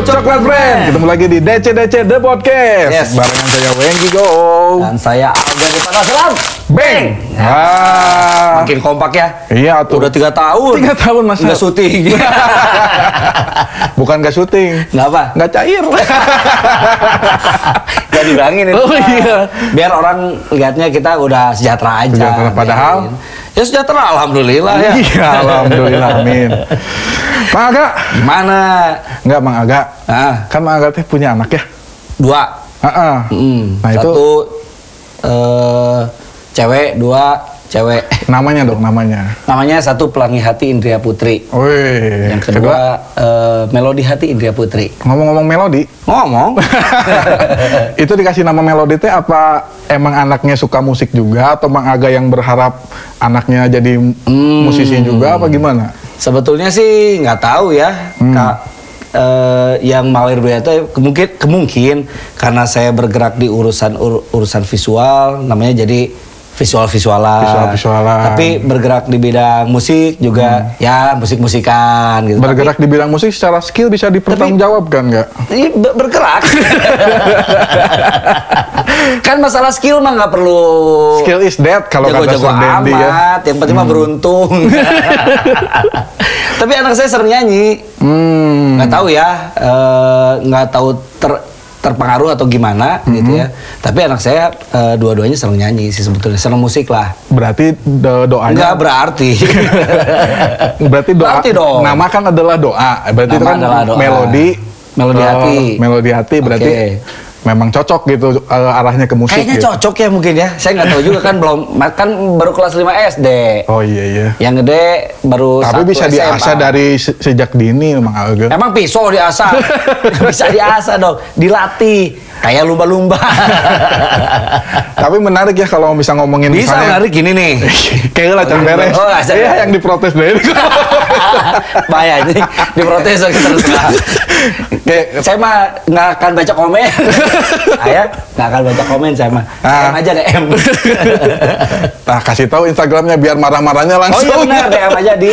Coklat Friend. Ketemu lagi di DC DC The Podcast. Yes. Barengan saya Wengki Go. Dan saya Alga di Tanah Selam. Bang. Wah. Makin kompak ya. Iya tuh. Udah tiga tahun. Tiga tahun, Mas. Nggak syuting. Bukan gak syuting. Nggak apa? Nggak cair. Gak dibilangin itu. Oh, iya. Biar orang lihatnya kita udah sejahtera aja. Sejahtera, padahal? Ya sejahtera alhamdulillah ya. Iya, alhamdulillah, amin. Mang Aga. Gimana? Enggak, Mang Aga. Ah, Kan Mang Aga teh punya anak ya? dua. Heeh. Mm, Nah, itu- Satu eh cewek, dua cewek. Namanya dong, namanya. Namanya satu Pelangi Hati Indria Putri. Wih. Yang kedua eh, Melodi Hati Indria Putri. ngomong-ngomong melodi, Ngomong. itu dikasih nama melodi teh apa emang anaknya suka musik juga atau Mang Aga yang berharap anaknya jadi Hmm. musisi juga apa gimana? Sebetulnya sih nggak tahu ya, Hmm. Kak. Eh, yang Mawir Bria itu kemungkin kemungkin karena saya bergerak di urusan ur- urusan visual, namanya jadi visual visualan. Visual-visualan. Tapi bergerak di bidang musik juga, ya musik musikan gitu. Hmm. Bergerak di bidang musik secara skill bisa dipertanggungjawabkan nggak? Tapi, Iya, be- bergerak. kan masalah skill mah nggak perlu Skill is dead kalau kata Dendi ya. amat, yang penting mah beruntung. Tapi anak saya sering nyanyi, Hmm. nggak tahu ya, eh, nggak tahu ter terpengaruh atau gimana gitu Hmm. ya. Tapi anak saya eh, dua-duanya sering nyanyi sih sebetulnya, senang musik lah. Berarti do- doanya Enggak berarti. berarti doa Berarti dong. nama kan adalah doa. Berarti itu Nama kan adalah doa. melodi Melodi eh, hati. Melodi hati berarti Oke. Memang cocok gitu eh, arahnya ke musik Kayaknya gitu. cocok ya mungkin ya. Saya nggak tahu juga kan belum kan baru kelas 5 SD. Oh iya iya. Yang gede baru Tapi bisa SMA. diasah dari se- sejak dini Mang Aga. Emang pisau diasah? bisa diasah dong, dilatih. Kayak lumba-lumba. Tapi menarik ya kalau bisa ngomongin bisa misalnya menarik gini nih. Kayak lah can beres. Oh, asal- Iya yang diprotes dari. Bahaya ini diprotes lagi terus. Kayak saya mah nggak akan baca komen. Ayah nggak akan baca komen saya mah. Ah. DM aja DM. Nah, kasih tahu Instagramnya biar marah-marahnya oh langsung. iya benar DM aja di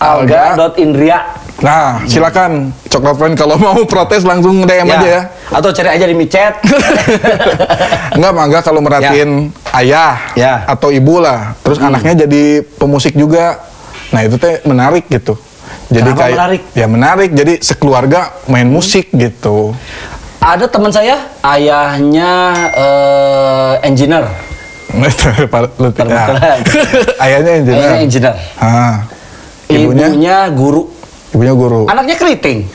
alga.indria. Nah, silakan Coklat Friend kalau mau protes langsung DM aja ya. Atau cari aja di micet. Enggak, Mangga kalau merhatiin ayah Ya. atau ibu lah, terus anaknya jadi pemusik juga. Nah, itu teh menarik gitu. Jadi Kenapa kayak menarik? ya menarik. Jadi sekeluarga main musik gitu. Ada teman saya, ayahnya eh, engineer. Ya. Ayahnya engineer. Ayahnya engineer. Ah. Ibunya? Ibunya guru. Ibunya guru. Anaknya keriting.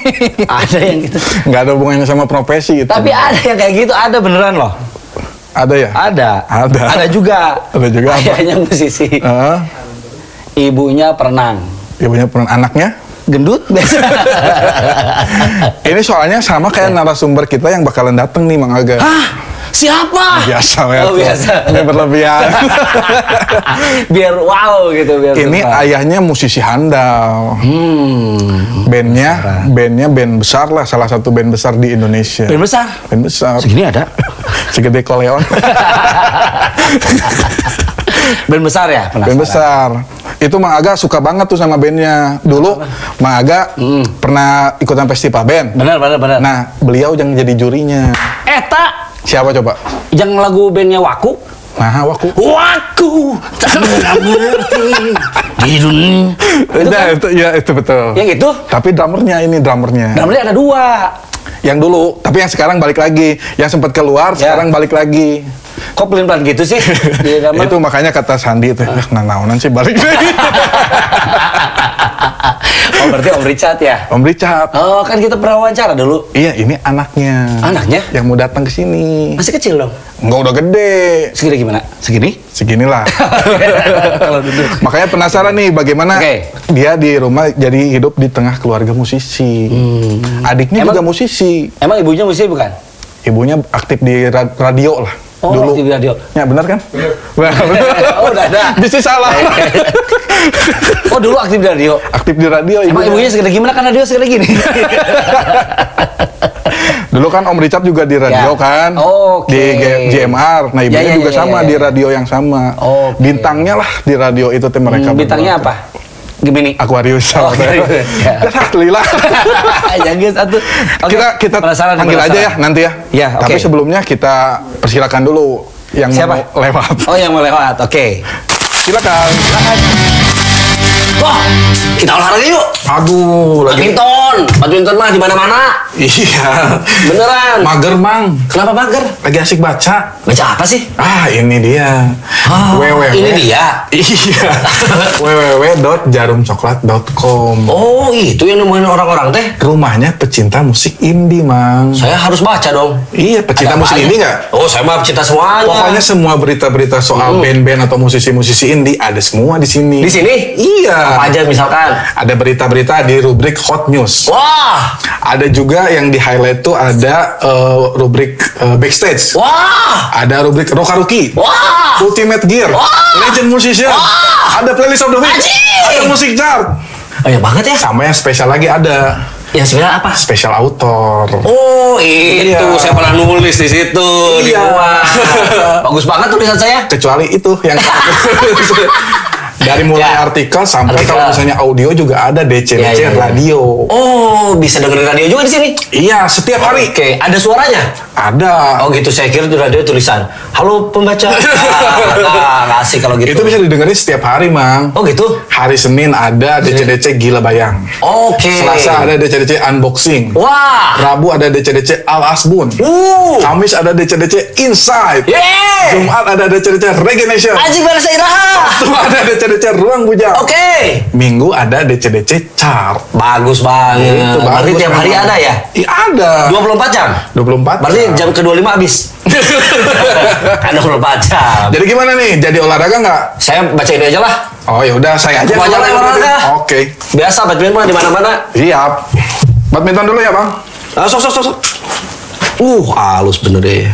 ada yang gitu. Nggak ada hubungannya sama profesi gitu. Tapi ada yang kayak gitu, ada beneran loh. ada ya? Ada. Ada. Ada juga. Ada juga apa? Ayahnya musisi. Heeh. Ibunya perenang. ibunya pernah anaknya? Gendut. Ini soalnya sama kayak narasumber kita yang bakalan dateng nih Mang Aga. Hah? Siapa? Biasa ya. Oh, biasa. Ini berlebihan. biar wow gitu biar Ini suka. ayahnya musisi handal. Hmm. Bandnya, bandnya band besar lah, salah satu band besar di Indonesia. Band besar. Band besar. Segini ada. Segede koleon. Band besar ya? band Penasaran. besar. Itu Mang Aga suka banget tuh sama bandnya. Dulu Mang Aga Hmm. pernah ikutan festival band. Benar, benar, benar. Nah, beliau yang jadi jurinya. Eta Siapa coba? yang lagu bandnya Waku. Nah, waku. Waku tak di dunia. Itu Nah, kan? itu, ya itu betul. Yang itu? Tapi drummernya ini drummernya. Drummernya ada dua. Yang dulu, tapi yang sekarang balik lagi. Yang sempat keluar, Ya. sekarang balik lagi. Kok pelin-pelan gitu sih? Drummer? Itu makanya kata Sandi itu, ah, nah naonan sih balik lagi. Oh berarti Om Richard ya? Om Richard. Oh kan kita pernah wawancara dulu. Iya, ini anaknya. Anaknya? Yang mau datang ke sini. Masih kecil dong. Enggak udah gede. Segini gimana? Segini? Seginilah. Kalau duduk. Makanya penasaran nih bagaimana Oke. dia di rumah jadi hidup di tengah keluarga musisi. Adiknya Emang- juga musisi. Emang ibunya musisi bukan? Ibunya aktif di ra- radio lah. Oh, dulu. aktif di radio. Ya benar kan? Benar. Oh, udah ada. Bisnis salah. Oh dulu aktif di radio. aktif di radio Emang ibunya. ibunya segede gimana kan radio segede gini? Dulu kan Om Richard juga di radio Ya. kan, Oke. di G- JMR. Nah ibunya Ya, ya, juga ya, sama ya, di ya. radio yang sama. Oke. Bintangnya lah di radio itu teh mereka. Hmm, bintangnya berdua. apa? Gemini. Aquarius Oh, sama. Aquarius, ya. Alhamdulillah. satu. Oke, kita kita penasaran, panggil aja penasaran. ya nanti ya. Ya, Tapi oke. sebelumnya kita persilakan dulu yang Siapa? mau lewat. Oh, yang mau lewat. Oke. Silakan. Wah, kita olahraga yuk. Aduh, lagi. Badminton, badminton mah di mana-mana. Iya. Beneran. Mager, Mang. Kenapa mager? Lagi asik baca. Baca apa sih? Ah, ini dia. Ah, www. ini dia. Iya. www.jarumcoklat.com. Oh, itu yang nemuin orang-orang teh. Rumahnya pecinta musik indie, Mang. Saya harus baca dong. Iya, pecinta Ada musik apanya? indie nggak? Oh, saya mah pecinta semuanya. Pokoknya semua berita-berita soal band-band atau musisi-musisi indie ada semua di sini. di sini? Iya. Apa aja misalkan? Ada berita-berita di rubrik Hot News. Wah, Ada juga yang di highlight tuh ada eh, rubrik eh, backstage. wah, Ada rubrik Rokaruki. wah. Ultimate Gear. Legend Musician. Ada playlist of the week. Anjing. Ada musik chart. Banyak banget ya. Sama yang spesial lagi ada Yang sebenarnya apa? spesial author. Oh, itu Iya. saya pernah nulis di situ di Iya. bawah. Bagus banget tulisan saya. Kecuali itu yang dari mulai Ya. artikel sampai Artikel. kalau misalnya audio juga ada DC Ya, ya, ya. radio. Oh, bisa dengerin radio juga di sini. Iya, setiap hari Oke, ada suaranya. ada. Oh gitu, saya kira di radio tulisan. Halo pembaca. Ah, nah, asik kalau gitu. Itu bisa didengerin setiap hari, Mang. Oh gitu. Hari Senin ada DC-DC Gila Bayang. Oke. Selasa ada DC-DC Unboxing. Wah. Rabu ada DC-DC Al Asbun. Uh. Kamis ada DC-DC Inside. Yeay. Jumat ada DC-DC Reggae Nation. Anjing bahasa iraha. Sabtu ada DC-DC Ruang Bujang. Oke. Minggu ada DC-DC Chart. Bagus banget. Itu Berarti bagus tiap hari ada ya? Iya, ada. 24 jam. 24 Berarti jam. jam ke-25 habis. kan 24 jam. Jadi gimana nih? Jadi olahraga nggak? Saya baca ini aja lah. Oh ya udah saya aja. Lah yang olahraga. Oke. Biasa badminton di mana-mana. Siap. Badminton dulu ya, Bang. Ah, sok, sok, sok. Uh, halus bener deh.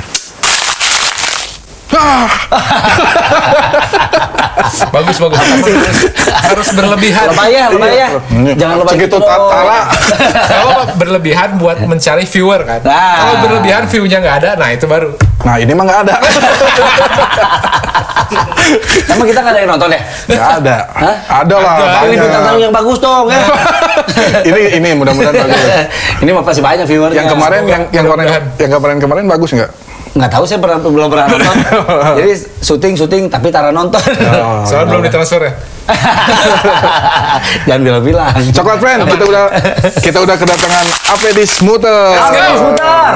Ah, Bagus bagus. harus, harus berlebihan. Lebay ya, lebay ya. Ini Jangan lebay segitu gitu tara. Kalau berlebihan buat mencari viewer kan. Nah. Kalau berlebihan view-nya nggak ada, nah itu baru. Nah ini mah nggak ada. Emang kita nggak ada yang nonton ya? Nggak ada. Hah? Ada lah. Ini bintang tamu yang bagus dong ya. ini ini mudah-mudahan bagus. ini mah pasti banyak viewernya. Yang kemarin yang yang kemarin yang kemarin kemarin bagus nggak? Nggak tahu saya pernah belum pernah nonton. Jadi syuting syuting tapi Tara nonton. Oh, Soalnya belum ditransfer ya. Jangan bilang-bilang. Coklat friend, kita udah kita udah kedatangan APD Smuter. Oke, sebentar.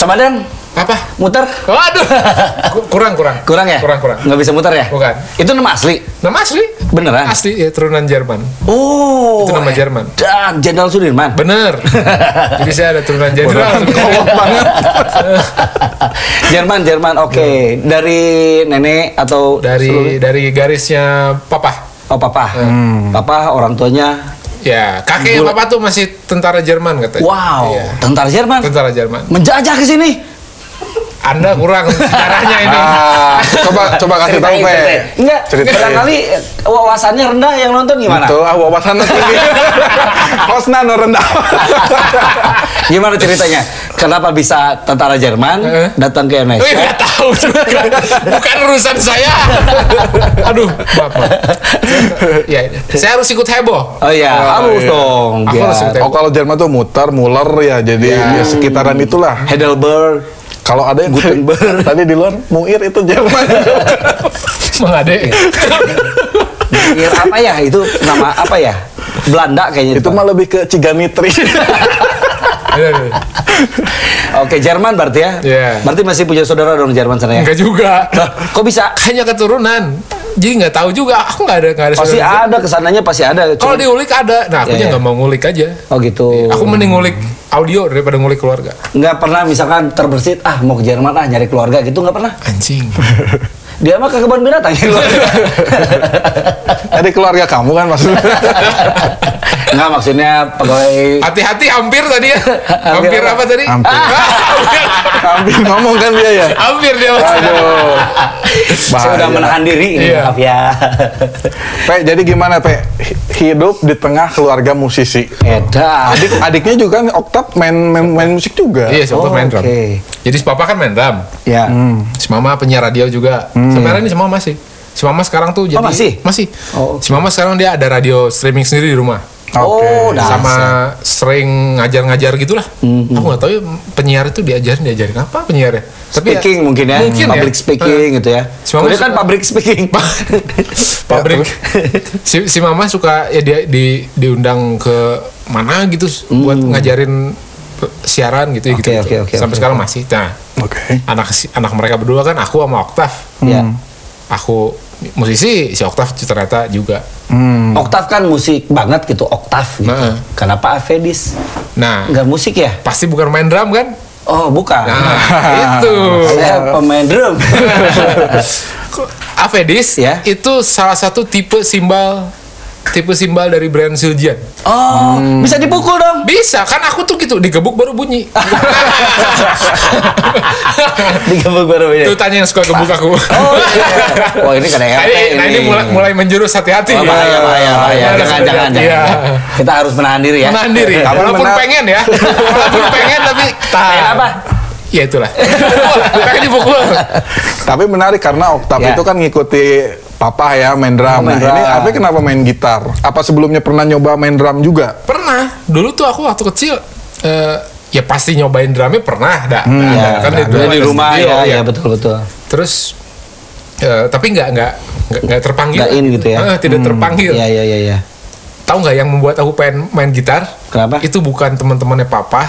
Coba Den, Apa? muter. Waduh. Ku- Kurang kurang. Kurang ya? Kurang kurang. Nggak bisa muter ya? Bukan. Itu nama asli? Nama asli? Beneran? Asli ya turunan Jerman. Oh. Itu nama Jerman. Dan Jenderal Sudirman. Bener. Jadi saya ada turunan jenderal. Banget. Jerman, Jerman. Oke. Dari nenek atau dari seluruh- dari garisnya papa. Oh, papa. Hmm. Papa orang tuanya. Ya, kakek papa tuh masih tentara Jerman katanya. Wow. Iya. Tentara Jerman. Tentara Jerman. Menjajah ke sini. Anda kurang sejarahnya ini. Ah, coba coba kasih tahu Ceritain, Pe. Enggak, Ceritain. barangkali eh, wawasannya rendah yang nonton gimana? Itu ah wawasan tinggi. Hostna no rendah. Gimana ceritanya? Kenapa bisa tentara Jerman Heeh. datang ke Oh, Indonesia? nggak tahu juga. Bukan urusan saya. Aduh, maaf. maaf. Ya, saya harus ikut heboh. Oh iya, harus iya. dong. Aku biar- harus ikut. Oh kalau Jerman tuh muter, muler ya, jadi ya, sekitaran itulah. Heidelberg. Kalau ada yang Gutenberg. tadi di luar Muir itu Jerman. Mengade. Ya, apa ya? Itu nama apa ya? Belanda kayaknya. itu mah lebih ke Ciganitri. Oke, Jerman berarti ya? Iya. Berarti masih punya saudara dong Jerman sana ya? Enggak juga. Kok bisa? Hanya keturunan. Jadi nggak tahu juga. Aku nggak ada nggak ada. Pasti ada ke sananya pasti ada. Kalau diulik ada. Nah, aku Iya, iya. nggak mau ngulik aja. Oh gitu. Aku mending ngulik audio daripada ngulik keluarga. nggak pernah misalkan terbersit ah mau ke Jerman ah nyari keluarga gitu nggak pernah. Anjing. Dia mah ke kebun binatang ya keluarga. Jadi keluarga kamu kan maksudnya. Nggak maksudnya pegawai Hati-hati hampir tadi ya. Hampir hampir apa? apa tadi? Hampir. hampir. Hampir ngomong kan dia ya. hampir dia maksudnya. Aduh. saya udah Bahaya. menahan diri ini Iya. maaf ya. Pe, jadi gimana Pe? Hi- Hidup di tengah keluarga musisi. Edan. Adik adiknya juga kan Oktav main, main main musik juga. Iya, si Oktav main drum. Oh, Oke. Jadi si papa kan main drum. Ya. Hmm. Si mama penyiar radio juga. Sebenarnya ini semua masih. Si Mama sekarang tuh jadi masih? masih. Oh, Si Mama sekarang dia ada radio streaming sendiri di rumah. Oke. Oh, dah. sama sering ngajar-ngajar gitulah. Mhm. Aku nggak tahu ya penyiar itu diajarin diajarin apa penyiarnya. Tapi ya- speaking mungkin ya, Mungkin ya. public speaking gitu ya. Si Mama Dia kan suka- public speaking. pabrik. si, si Mama suka ya dia di diundang ke mana gitu buat ngajarin siaran gitu ya Hmm. Oke, gitu. oke, oke, Sampai oke, sekarang masih. Nah, Oke. anak anak mereka berdua kan aku sama Oktav. Ya. Aku musisi, si Oktav ternyata juga. Hmm. Oktav kan musik banget gitu, oktav gitu. Nah. Kenapa Avedis? Nah, Enggak musik ya? pasti bukan main drum kan? Oh, bukan. Nah, itu. Saya pemain drum. Avedis Ya. itu salah satu tipe simbal tipe simbal dari brand Siljan. Oh, bisa dipukul dong. Bisa, kan aku tuh gitu digebuk baru bunyi. Digebuk baru ya. Itu tanya yang suka gebuk aku. Oh, iya. Wah, ini kan Nah, ini, nah, ini mulai, mulai menjurus hati-hati. Oh, bahaya, bahaya, bahaya. Iya, Jangan, jangan, iya. jangan. Kita harus menahan diri ya. Menahan diri. Walaupun menahan- pengen ya. Walaupun pengen tapi tahan. Apa? Ya itulah. Pengen dipukul. Tapi menarik karena Oktav Ya. itu kan ngikuti papa ya main drum. Oh, main nah, ini. Ave kenapa main gitar? Apa sebelumnya pernah nyoba main drum juga? Pernah. Dulu tuh aku waktu kecil eh, ya pasti nyobain drumnya pernah dah. Hmm, Ya, kan kan di, di rumah studio, ya, ya betul betul. Terus eh, tapi nggak nggak nggak- terpanggil. Nggak in gitu ya? Eh, tidak terpanggil. Iya, iya, iya, iya. Tahu nggak yang membuat aku pengen main gitar? Kenapa? Itu bukan teman-temannya papa,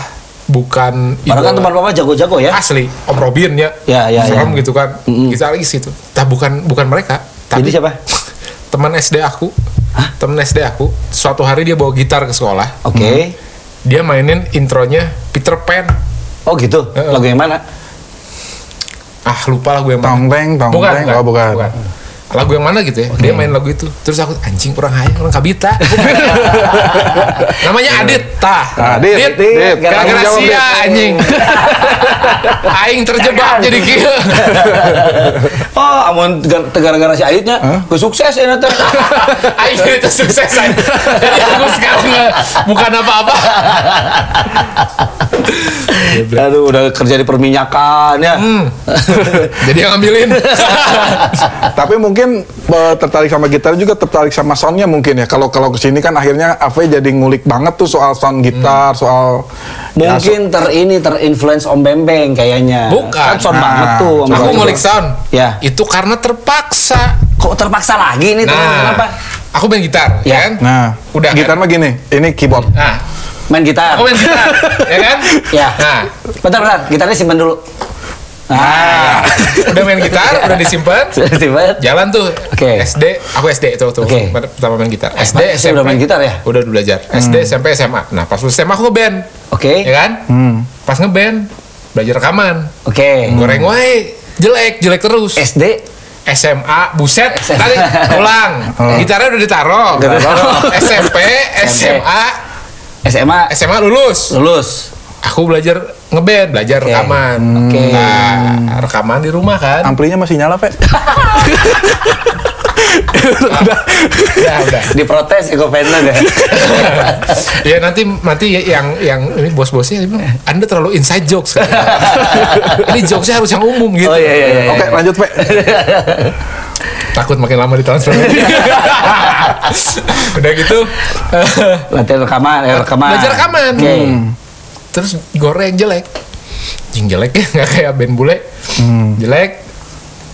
bukan Padahal kan teman papa jago-jago ya. asli Om Robin ya, Ya, ya, serem ya. gitu kan, Mm-mm. gitaris gitu. Tapi bukan bukan mereka, tapi Jadi siapa? teman SD aku, teman SD aku. Suatu hari dia bawa gitar ke sekolah, Oke. dia mainin intronya Peter Pan. Oh gitu. Lagu yang mana? Ah lupa lagu yang Tong mana? teng, tong bukan, teng. bukan, Oh, bukan. Lagu yang mana gitu ya? Dia main lagu itu. Terus aku anjing orang hayang, orang kabita. Namanya Adit, tah. Adit, Dit, Dit. gara-gara sia anjing. Aing terjebak jadi kieu. Oh, amun gar- gara-gara si Aidnya, gue sukses ya nanti. Aing itu sukses aja. Jadi aku sekarang nggak- bukan apa-apa. Aduh, udah kerja di perminyakan ya. Hmm. Jadi yang ngambilin. Tapi mungkin eh, tertarik sama gitar juga tertarik sama soundnya mungkin ya. Kalau kalau ke sini kan akhirnya Ave jadi ngulik banget tuh soal sound gitar, soal ya, Mungkin ter ini terinfluence Om Bembeng kayaknya. Bukan. Kan sound Nah, banget tuh. Om Aku ngulik sound. Ya. Itu karena terpaksa. Kok terpaksa lagi nih Nah, kenapa? aku main gitar, Ya. ya kan? Nah, Udah, gitar kan? mah gini, ini keyboard. Nah, Main gitar. aku main gitar, ya kan? Ya. Nah, Bentar, bentar. Gitarnya simpan dulu. Nah, udah main gitar, udah disimpan, Simpan. jalan tuh. Oke. SD, aku SD itu tuh Oke. pertama main gitar. SD, SMP. udah main gitar ya? Udah belajar. SD, SMP, SMA. Nah, pas lulus SMA aku ngeband, Oke. ya kan? Hmm. Pas ngeband, belajar rekaman. Oke. Goreng wae, jelek, jelek terus. SD SMA, buset, tadi ulang. Gitarnya udah ditaruh. Udah ditaruh. SMP, SMA, SMA SMA lulus. lulus. Aku belajar ngeband, belajar Oke. rekaman. Oke. Nah, rekaman di rumah kan. Amplinya masih nyala, Pe? ya udah. Diprotes Eko Penland ya. ya nanti nanti yang yang ini bos-bosnya bilang, Anda terlalu inside jokes. kan?" ini jokesnya harus yang umum gitu. Oh iya iya iya. Oke, lanjut, Pe. Takut makin lama ditransfer. udah gitu. Latihan rekaman, eh, rekaman. Belajar rekaman. Oke. Terus goreng jelek. Jing jelek ya, nggak kayak band bule. Jelek.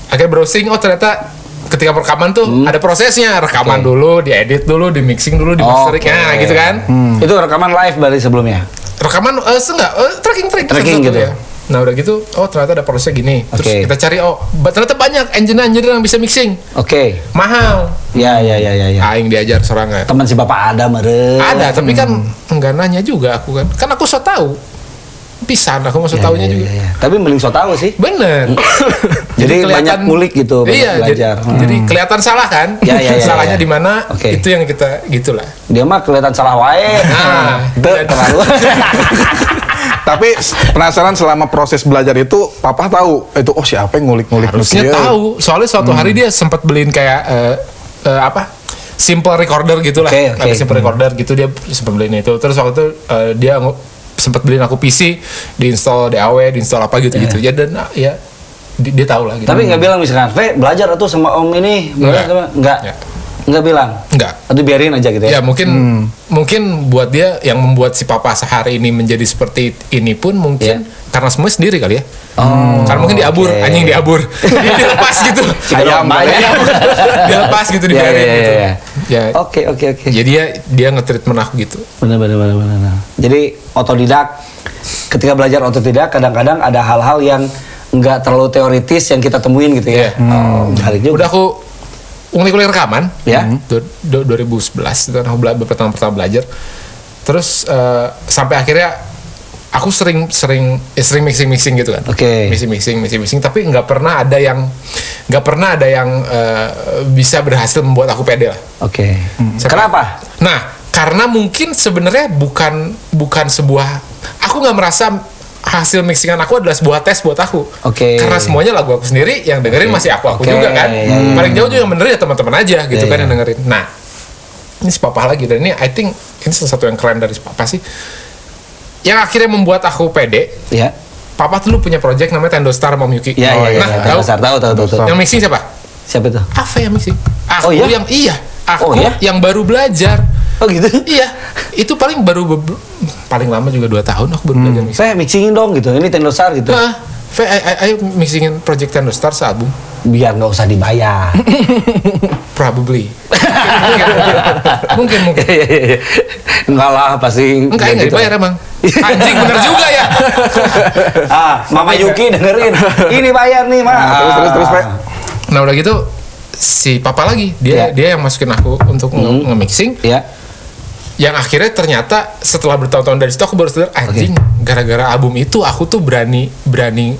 Akhirnya browsing, oh ternyata ketika rekaman tuh ada prosesnya. Rekaman Oke. dulu, diedit dulu, di mixing dulu, di mastering. Oke. Nah, gitu kan. Itu rekaman live berarti sebelumnya. Rekaman eh enggak, eh, tracking tracking. Tracking gitu. ya. Nah udah gitu, oh ternyata ada prosesnya gini. Terus kita cari, oh ternyata banyak engineer-engineer yang bisa mixing. Oke. Mahal. Ya ya ya ya ya. Aing diajar sorangan. Teman si Bapak ada meren. Ada, tapi kan enggak nanya juga aku kan. Kan aku so tahu. Pisan aku mau so Ya, taunya ya, juga. ya, ya. Tapi mending so tahu sih. Bener. Jadi banyak ngulik gitu, Iya, jadi, belajar. Hmm. jadi kelihatan salah kan? Ya, ya, ya, Salahnya ya. di mana? Oke. Itu yang kita gitulah. Dia mah kelihatan salah wae. Nah, terlalu. Tapi penasaran selama proses belajar itu, Papa tahu itu oh siapa yang ngulik-ngulik Harusnya dia? tahu. Soalnya suatu hari dia sempat beliin kayak eh, eh, apa? Simple recorder gitulah. Oke, oke. Ada simple recorder gitu dia sempat beliin itu. Terus waktu itu eh, dia sempat beliin aku PC, diinstal DAW, diinstal apa gitu-gitu. Iya. Ya dan ah, ya Dia, dia tahu lah gitu. Tapi nggak bilang misalkan, "Ve, belajar tuh sama Om ini." Nggak. Nggak bilang. Enggak. Atau biarin aja gitu Ya ya. mungkin mungkin buat dia yang membuat si papa sehari ini menjadi seperti ini pun mungkin karena semua sendiri kali ya. Oh, karena mungkin diabur, oke. anjing diabur. Dia dilepas gitu. Ayam ya. dilepas gitu Ya, dibiarin ya, ya, gitu. ya. Ya. Oke, oke, oke. Jadi dia dia nge-treatment aku gitu. Benar, benar, benar, benar. Jadi otodidak. Ketika belajar otodidak, kadang-kadang ada hal-hal yang nggak terlalu teoritis yang kita temuin gitu ya. Iya. Oh, menarik juga. Udah aku ngulik-ngulik rekaman. Ya. Du- 2011 itu kan aku pertama pertama belajar. Terus eh, sampai akhirnya aku sering sering eh, sering mixing mixing gitu kan. Oke. Mixing mixing mixing mixing tapi nggak pernah ada yang nggak pernah ada yang eh, bisa berhasil membuat aku pede lah. Oke. Sampai- Kenapa? Nah, karena mungkin sebenarnya bukan bukan sebuah aku nggak merasa hasil mixingan aku adalah sebuah tes buat aku. Oke. Karena semuanya lagu aku sendiri, yang dengerin masih aku aku Oke, juga kan. ya, Paling jauh juga yang benerin ya teman-teman aja gitu Ya, kan ya. yang dengerin. Nah, ini si papa lagi dan ini I think ini salah satu yang keren dari si papa sih. Yang akhirnya membuat aku pede. Ya. Papa tuh dulu punya project namanya Tendo Star Mom Yuki. Ya, ya, ya. Nah, tahu? Tahu, tahu, tahu. Yang mixing siapa? Siapa itu? Ava yang mixing. Aku Oh, iya? yang iya. Aku Oh, iya? yang baru belajar. Oh gitu. Iya, itu paling baru paling lama juga dua tahun aku baru belajar mixing. Saya mixingin dong gitu. Ini Tendosar gitu. Nah, ayo mixingin Project Tendo Star album. Biar nggak usah dibayar. Probably. mungkin, mungkin. Enggak lah pasti. Enggak, enggak gitu. dibayar emang. Anjing bener juga ya. Ah, Mama Yuki dengerin. Ini bayar nih, Ma. Nah, terus, terus, terus, Pak. Nah udah gitu si papa lagi dia Ya. dia yang masukin aku untuk nge- nge-mixing Ya. Yang akhirnya ternyata setelah bertahun-tahun dari situ aku baru sadar anjing gara-gara album itu aku tuh berani berani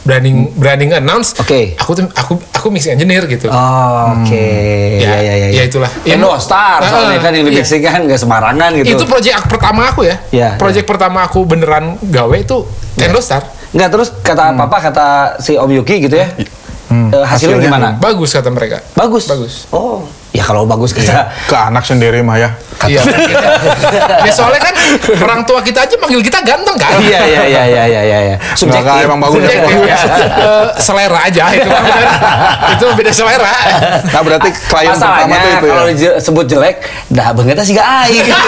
berani berani announce Oke. aku tuh aku aku mixing engineer gitu Oh, Oke. Ya, Ya, ya, ya. ya itulah. Ya, Tendosar soalnya Ah, kan yang iya. dimixingkan nggak sembarangan gitu. itu project aku pertama aku ya Ya, project pertama aku beneran gawe itu Tendo Star Enggak terus kata papa kata si Om Yuki gitu ya. eh, hasilnya, Hasilnya gimana? bagus kata mereka Bagus. Bagus. Oh, ya kalau bagus kita Ke anak sendiri mah ya. iya ya soalnya kan orang tua kita aja manggil kita ganteng kan Iya iya iya iya iya iya. iya. Enggak, Kak, emang bagus. Subjektif ya. Eh, selera aja itu bener. itu beda selera Nah berarti klien pertama Masalahnya tuh itu ya. kalau disebut jelek, dah bangetnya sih gak aing.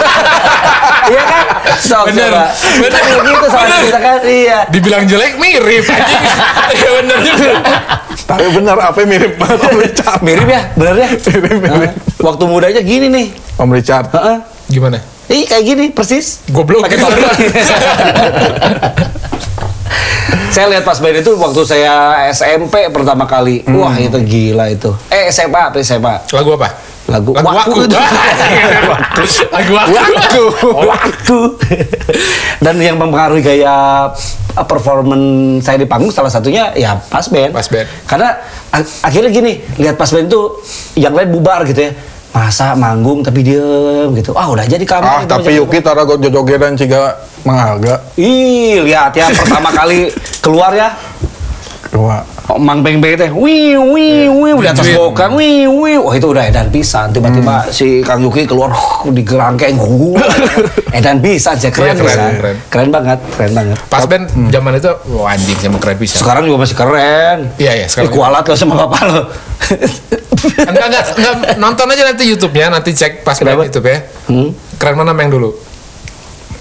Iya kan? Sok Bener, coba. bener, gitu soalnya bener. kita kan iya. dibilang jelek mirip anjing ya bener juga Tapi benar apa mirip banget. Mirip ya, bener ya? Mirip, mirip. Hah? Waktu mudanya gini nih. Om Richard. Heeh. gimana Ih kayak gini persis. goblok Pakai topi. saya lihat pas band itu waktu saya SMP pertama kali. Hmm. Wah itu gila itu. Eh SMA, apa SMA. lagu apa Lagu lagu Waku aku itu. lagu Waktu. Waktu. Dan yang mempengaruhi gaya uh, performan saya di panggung salah satunya ya pas band. Pas band. Karena akhirnya gini, lihat pas band itu yang lain bubar gitu ya. Masa manggung tapi diem gitu. Ah udah jadi kamu. Ah tapi Yuki tara gue jogedan ciga mangga. Ih, lihat ya pertama kali keluar ya. Dua. Mang Beng Beng teh, wih wih wih di atas bokan, wih wih, wah itu udah edan pisan. Tiba-tiba si Kang Yuki keluar di gerangkeng, edan pisan, sih keren, Iya, keren, pisan. keren. keren banget, keren banget. pas band zaman itu wah anjing sama keren bisa Sekarang juga masih keren. Iya, iya, sekarang kualat lo sama bapak lo. enggak, enggak, enggak, nonton aja nanti YouTube-nya, nanti cek pas Kenapa? YouTube ya. Hmm? Keren mana yang dulu?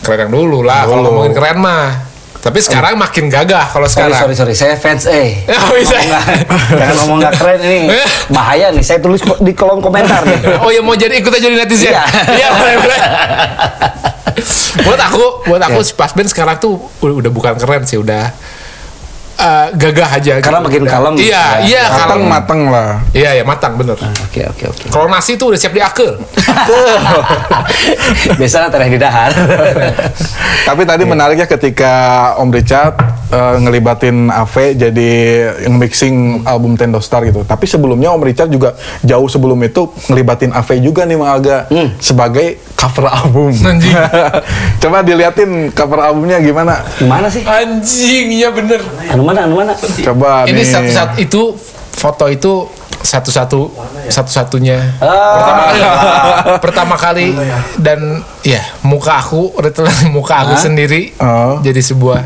Keren yang dulu lah, kalau ngomongin keren mah. Tapi sekarang makin gagah kalau Sorry, sekarang. sorry, sorry, saya fans eh. Oh, bisa. Jangan ngomong nggak keren ini. Bahaya nih, saya tulis di kolom komentar nih. Oh ya mau jadi ikut aja jadi netizen. Iya. Iya boleh boleh. buat aku, buat aku Ya. si pas band sekarang tuh udah bukan keren sih, udah eh, gagah aja. Karena makin kalem. Iya, Ya. iya Mateng kalem. mateng lah. Iya, ya matang bener. Oke, oke, oke. Kalau nasi tuh udah siap diakel. Biasa tereh di dahar. Tapi tadi menariknya ketika Om Richard eh, ngelibatin Ave jadi yang mixing album Tendo Star gitu. Tapi sebelumnya Om Richard juga jauh sebelum itu ngelibatin Ave juga nih Mang Aga sebagai cover album. Anjing. Coba diliatin cover albumnya gimana? Gimana sih? Anjing, iya bener. Anu mana, anu mana? Coba Ini nih. satu-satu itu foto itu satu-satu satu-satunya Ah. pertama kali pertama kali dan ya muka aku literally muka aku Hah? sendiri Oh. jadi sebuah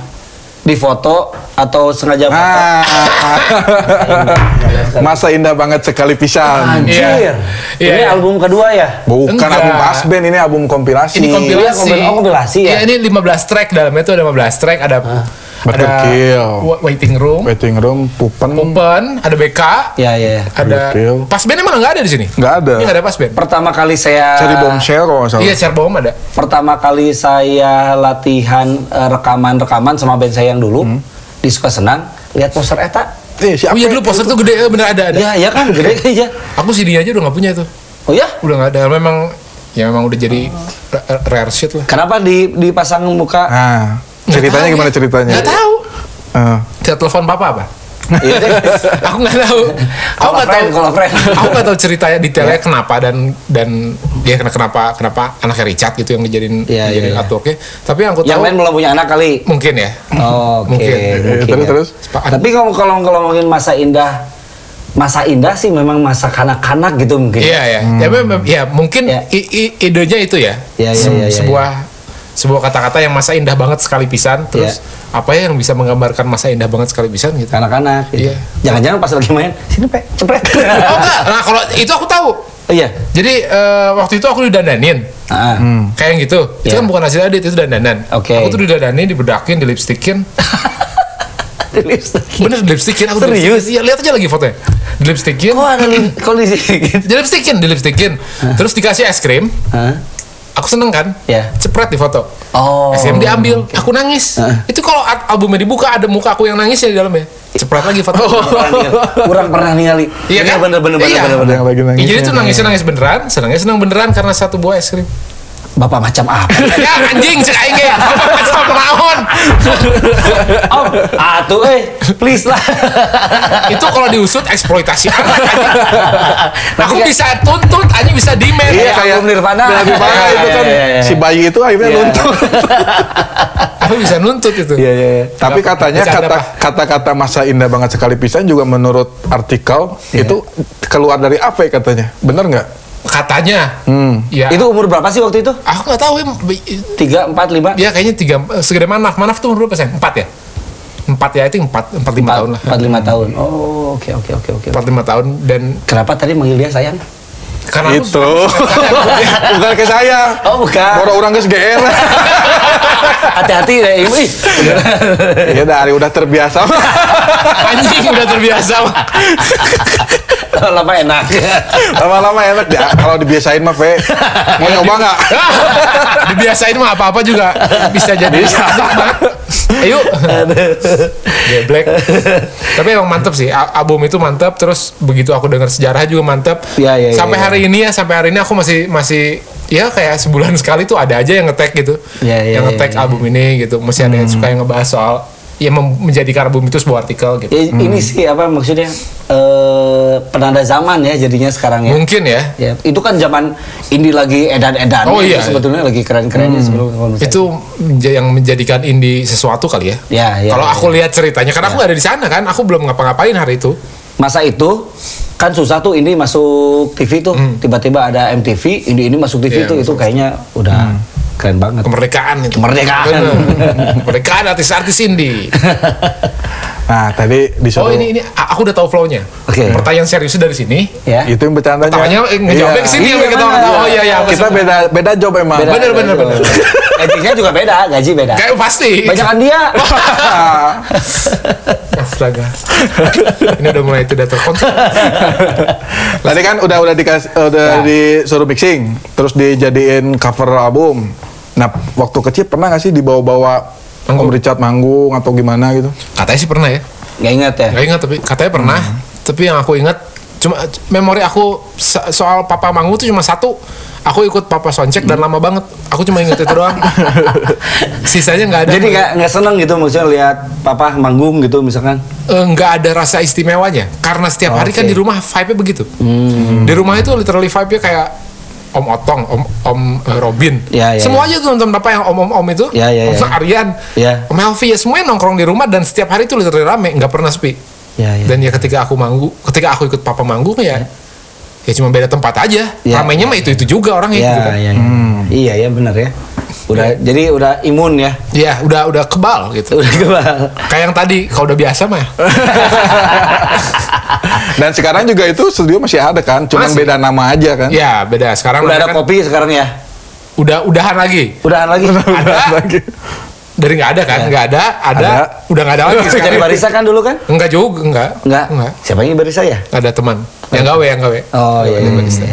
di foto atau sengaja foto? Ah, masa indah banget sekali pisan. Anjir. Iya. Iya, ini iya. album kedua ya? Bukan Enggak. album pas band, ini album kompilasi. Ini kompilasi. Iya, oh, kompilasi ya? Iya, ini 15 track dalamnya itu ada 15 track, ada ada Betul. wa- waiting room, Waiting room, pupen, open, ada BK, Ya, ya. ya. ada pas band emang nggak ada di sini. Nggak ada. Ini nggak ada pas band. Pertama kali saya Cari bombshell kalau nggak salah. Iya, share bom ada. pertama kali saya latihan eh, rekaman-rekaman sama band saya yang dulu Hmm. di Suka Senang, lihat poster eta. Eh, si Oh iya dulu poster tuh gede, eh, bener ada ada. Ya, ya kan gede aja. Aku CD aja udah nggak punya itu. Oh ya? Udah nggak ada. Memang ya memang udah jadi ra- rare shit lah. Kenapa di dipasang muka? Nah, ceritanya gimana ya. ceritanya? Nggak tahu. Kita telepon papa apa? Iya aku nggak tahu. Aku nggak tahu. kalau friend. Aku nggak tahu ceritanya detailnya kenapa dan dan dia kenapa kenapa anaknya Richard gitu yang dijadiin Iya, dijadiin iya, iya. artworknya. Tapi yang aku Yang tahu lain belum punya anak kali. mungkin ya. Oh, Oke. Mungkin. eh, mungkin terus ya. terus. Tapi kalau kalau kalau ngomongin masa indah, masa indah sih memang masa kanak-kanak gitu mungkin. Iya ya. Ya, memang- ya mungkin Ya. i- i- idenya itu ya. Iya, iya, Se- iya, iya, sebuah sebuah kata-kata yang masa indah banget sekali pisan terus apa ya yang bisa menggambarkan masa indah banget sekali pisan gitu. Kanak-kanak. Gitu. Iya. Jangan-jangan pas lagi main, sini pe, cepret. Oh enggak. Nah, kalau itu aku tahu. Oh, iya. Jadi eh, waktu itu aku didandanin. Ah. Kayak yang gitu. Itu Iya. kan bukan hasil edit, itu dandanan. Oke. Aku tuh didandanin, dibedakin, di lipstick. Bener di lipstickin aku. Serius? Iya, lihat aja lagi fotonya. Di lipstickin. Kok ada li- kok di sini? Di lipstickin. Terus dikasih es krim. Aku seneng kan? Iya. Cepret di foto. Oh. Es krim diambil, aku nangis. Itu kalau al- albumnya dibuka ada muka aku yang nangis ya di dalamnya. Cepret lagi foto. Kurang ningali. Kurang pernah ningali. Iya kan? Bener bener bener Iya. bener, bener. Ya, jadi tuh nangisnya nangis beneran, senangnya senang beneran karena satu buah es krim. Bapak macam apa? ya anjing cek aing ge. Apa macam naon? Om, atuh eh, please lah. Itu kalau diusut eksploitasi anak anjing. Aku kayak- bisa tuntut, anjing bisa demand. Iya Kayak kayak album Nirvana. Nirvana Iya, itu iya, kan iya, iya. si bayi itu akhirnya Iya. luntur. Aku bisa nuntut itu. Iya iya iya. Tapi katanya kata-kata masa indah banget sekali pisan juga menurut artikel Iya. itu keluar dari apa katanya? Bener nggak? Katanya. Hmm. Ya. Itu umur berapa sih waktu itu? aku nggak tahu ya. Tiga, empat, lima? Ya kayaknya tiga eh, segede manaf. Manaf tuh umur berapa sih? Empat ya? Empat ya, itu empat, empat lima tahun lah. Empat lima tahun. Oh, oke oke oke oke. Empat lima tahun dan Kenapa tadi manggil dia sayang? Karena itu bukan ke saya. Oh, bukan. Baru orang geus GR. Hati-hati deh, ibu. Ih. ya dari udah terbiasa. anjing udah terbiasa. Lama enak. Lama-lama enak ya. Kalau dibiasain mah, Fe. Mau nyoba nggak? Dibiasain mah apa-apa juga bisa jadi nikmat. Ayo. Black. Tapi emang mantep sih. Al- Album itu mantep. Terus begitu aku dengar sejarah juga mantep. Iya, iya, sampai iya. Hari ini ya, sampai hari ini aku masih masih ya kayak sebulan sekali tuh ada aja yang ngetek gitu. Iya, iya, yang iya, ngetek iya. album ini gitu. Masih ada yang suka yang ngebahas soal ya menjadikan album itu sebuah artikel gitu. Ya, Ini sih apa maksudnya eh penanda zaman ya jadinya sekarang ya. Mungkin ya. Ya, itu kan zaman indie lagi edan-edan. Oh, iya, sebetulnya lagi keren-kerennya sebelum menurut saya. Itu yang menjadikan indie sesuatu kali ya. Ya, ya, Kalau ya, aku lihat ceritanya, karena aku nggak ada di sana kan, aku belum ngapa-ngapain hari itu. Masa itu kan susah tuh ini masuk TV tuh. Tiba-tiba ada MTV ini ini masuk TV Hmm. Iya, tuh. Itu kayaknya udah keren banget Kemerdekaan itu. Kemerdekaan. Kemerdekaan artis-artis indie. Nah, tadi Oh disuruh ini ini a- aku udah tahu flow-nya. Oke. Pertanyaan serius dari sini. ya itu yang bercandanya. Tawanya eh, ngejawabnya ke sini Iya, ketawa-ketawa. mana? Oh iya iya. Kita beda beda job emang. Beda, Bener, bener, bener. gajinya juga beda gaji beda Kayak pasti. banyakan dia Astaga. ini udah mulai tidak terkontrol. Tadi kan udah udah dikasih udah Ya. disuruh mixing, terus dijadiin cover album. Nah, waktu kecil pernah nggak sih dibawa-bawa. Om Richard manggung atau gimana gitu? Katanya sih pernah ya. nggak ingat ya Gak ingat tapi katanya pernah. Tapi yang aku ingat cuma memori aku so- soal Papa Manggung tuh cuma satu. Aku ikut Papa Soncek dan lama banget. Aku cuma inget itu doang. Sisanya nggak ada. jadi nggak nggak seneng gitu maksudnya lihat papa manggung gitu misalkan Eh, nggak ada rasa istimewanya karena setiap hari kan Oke. di rumah vibe-nya begitu. Di rumah itu literally vibe-nya kayak Om Otong, Om Om Robin. Ya, ya, semua aja tuh nonton apa yang Om Om Om itu. Ya, ya, Om ya. Aryan. Ya. Om Helvi ya semuanya nongkrong di rumah dan setiap hari itu literally rame, nggak pernah sepi. ya ya Dan ya ketika aku manggung, ketika aku ikut papa manggung ya, ya cuma beda tempat aja. Ya. Ramainya mah itu itu juga orangnya Iya, gitu kan. iya, iya. Iya, ya benar ya. Udah jadi udah imun ya. Iya, udah udah kebal gitu. Udah kebal. Kayak yang tadi, kalau udah biasa mah. Dan sekarang juga itu studio masih ada kan, cuman Masih. beda nama aja kan. Ya beda. Sekarang Udah ada kan kopi sekarang ya. Udah udahan lagi. Udahan lagi. Ada. lagi. Dari nggak ada kan? Nggak ada, ada, Ada. udah nggak ada lagi Jadi sekarang. barista kan dulu kan? Enggak juga, enggak. Enggak. Enggak. Siapa yang barista ya? Ada teman. Yang gawe, yang gawe. Oh iya. Iya. barista.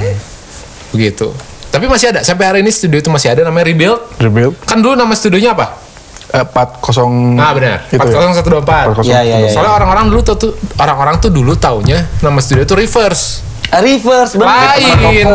Begitu. Tapi masih ada. Sampai hari ini studio itu masih ada namanya Rebuild. Rebuild Kan dulu nama studionya apa? eh, 40 Nah benar. itu ya? 40124. 40. Iya, iya, iya. Soalnya orang-orang dulu tuh, tuh orang-orang tuh dulu taunya nama studio itu Reverse. Reverse benar. Lain.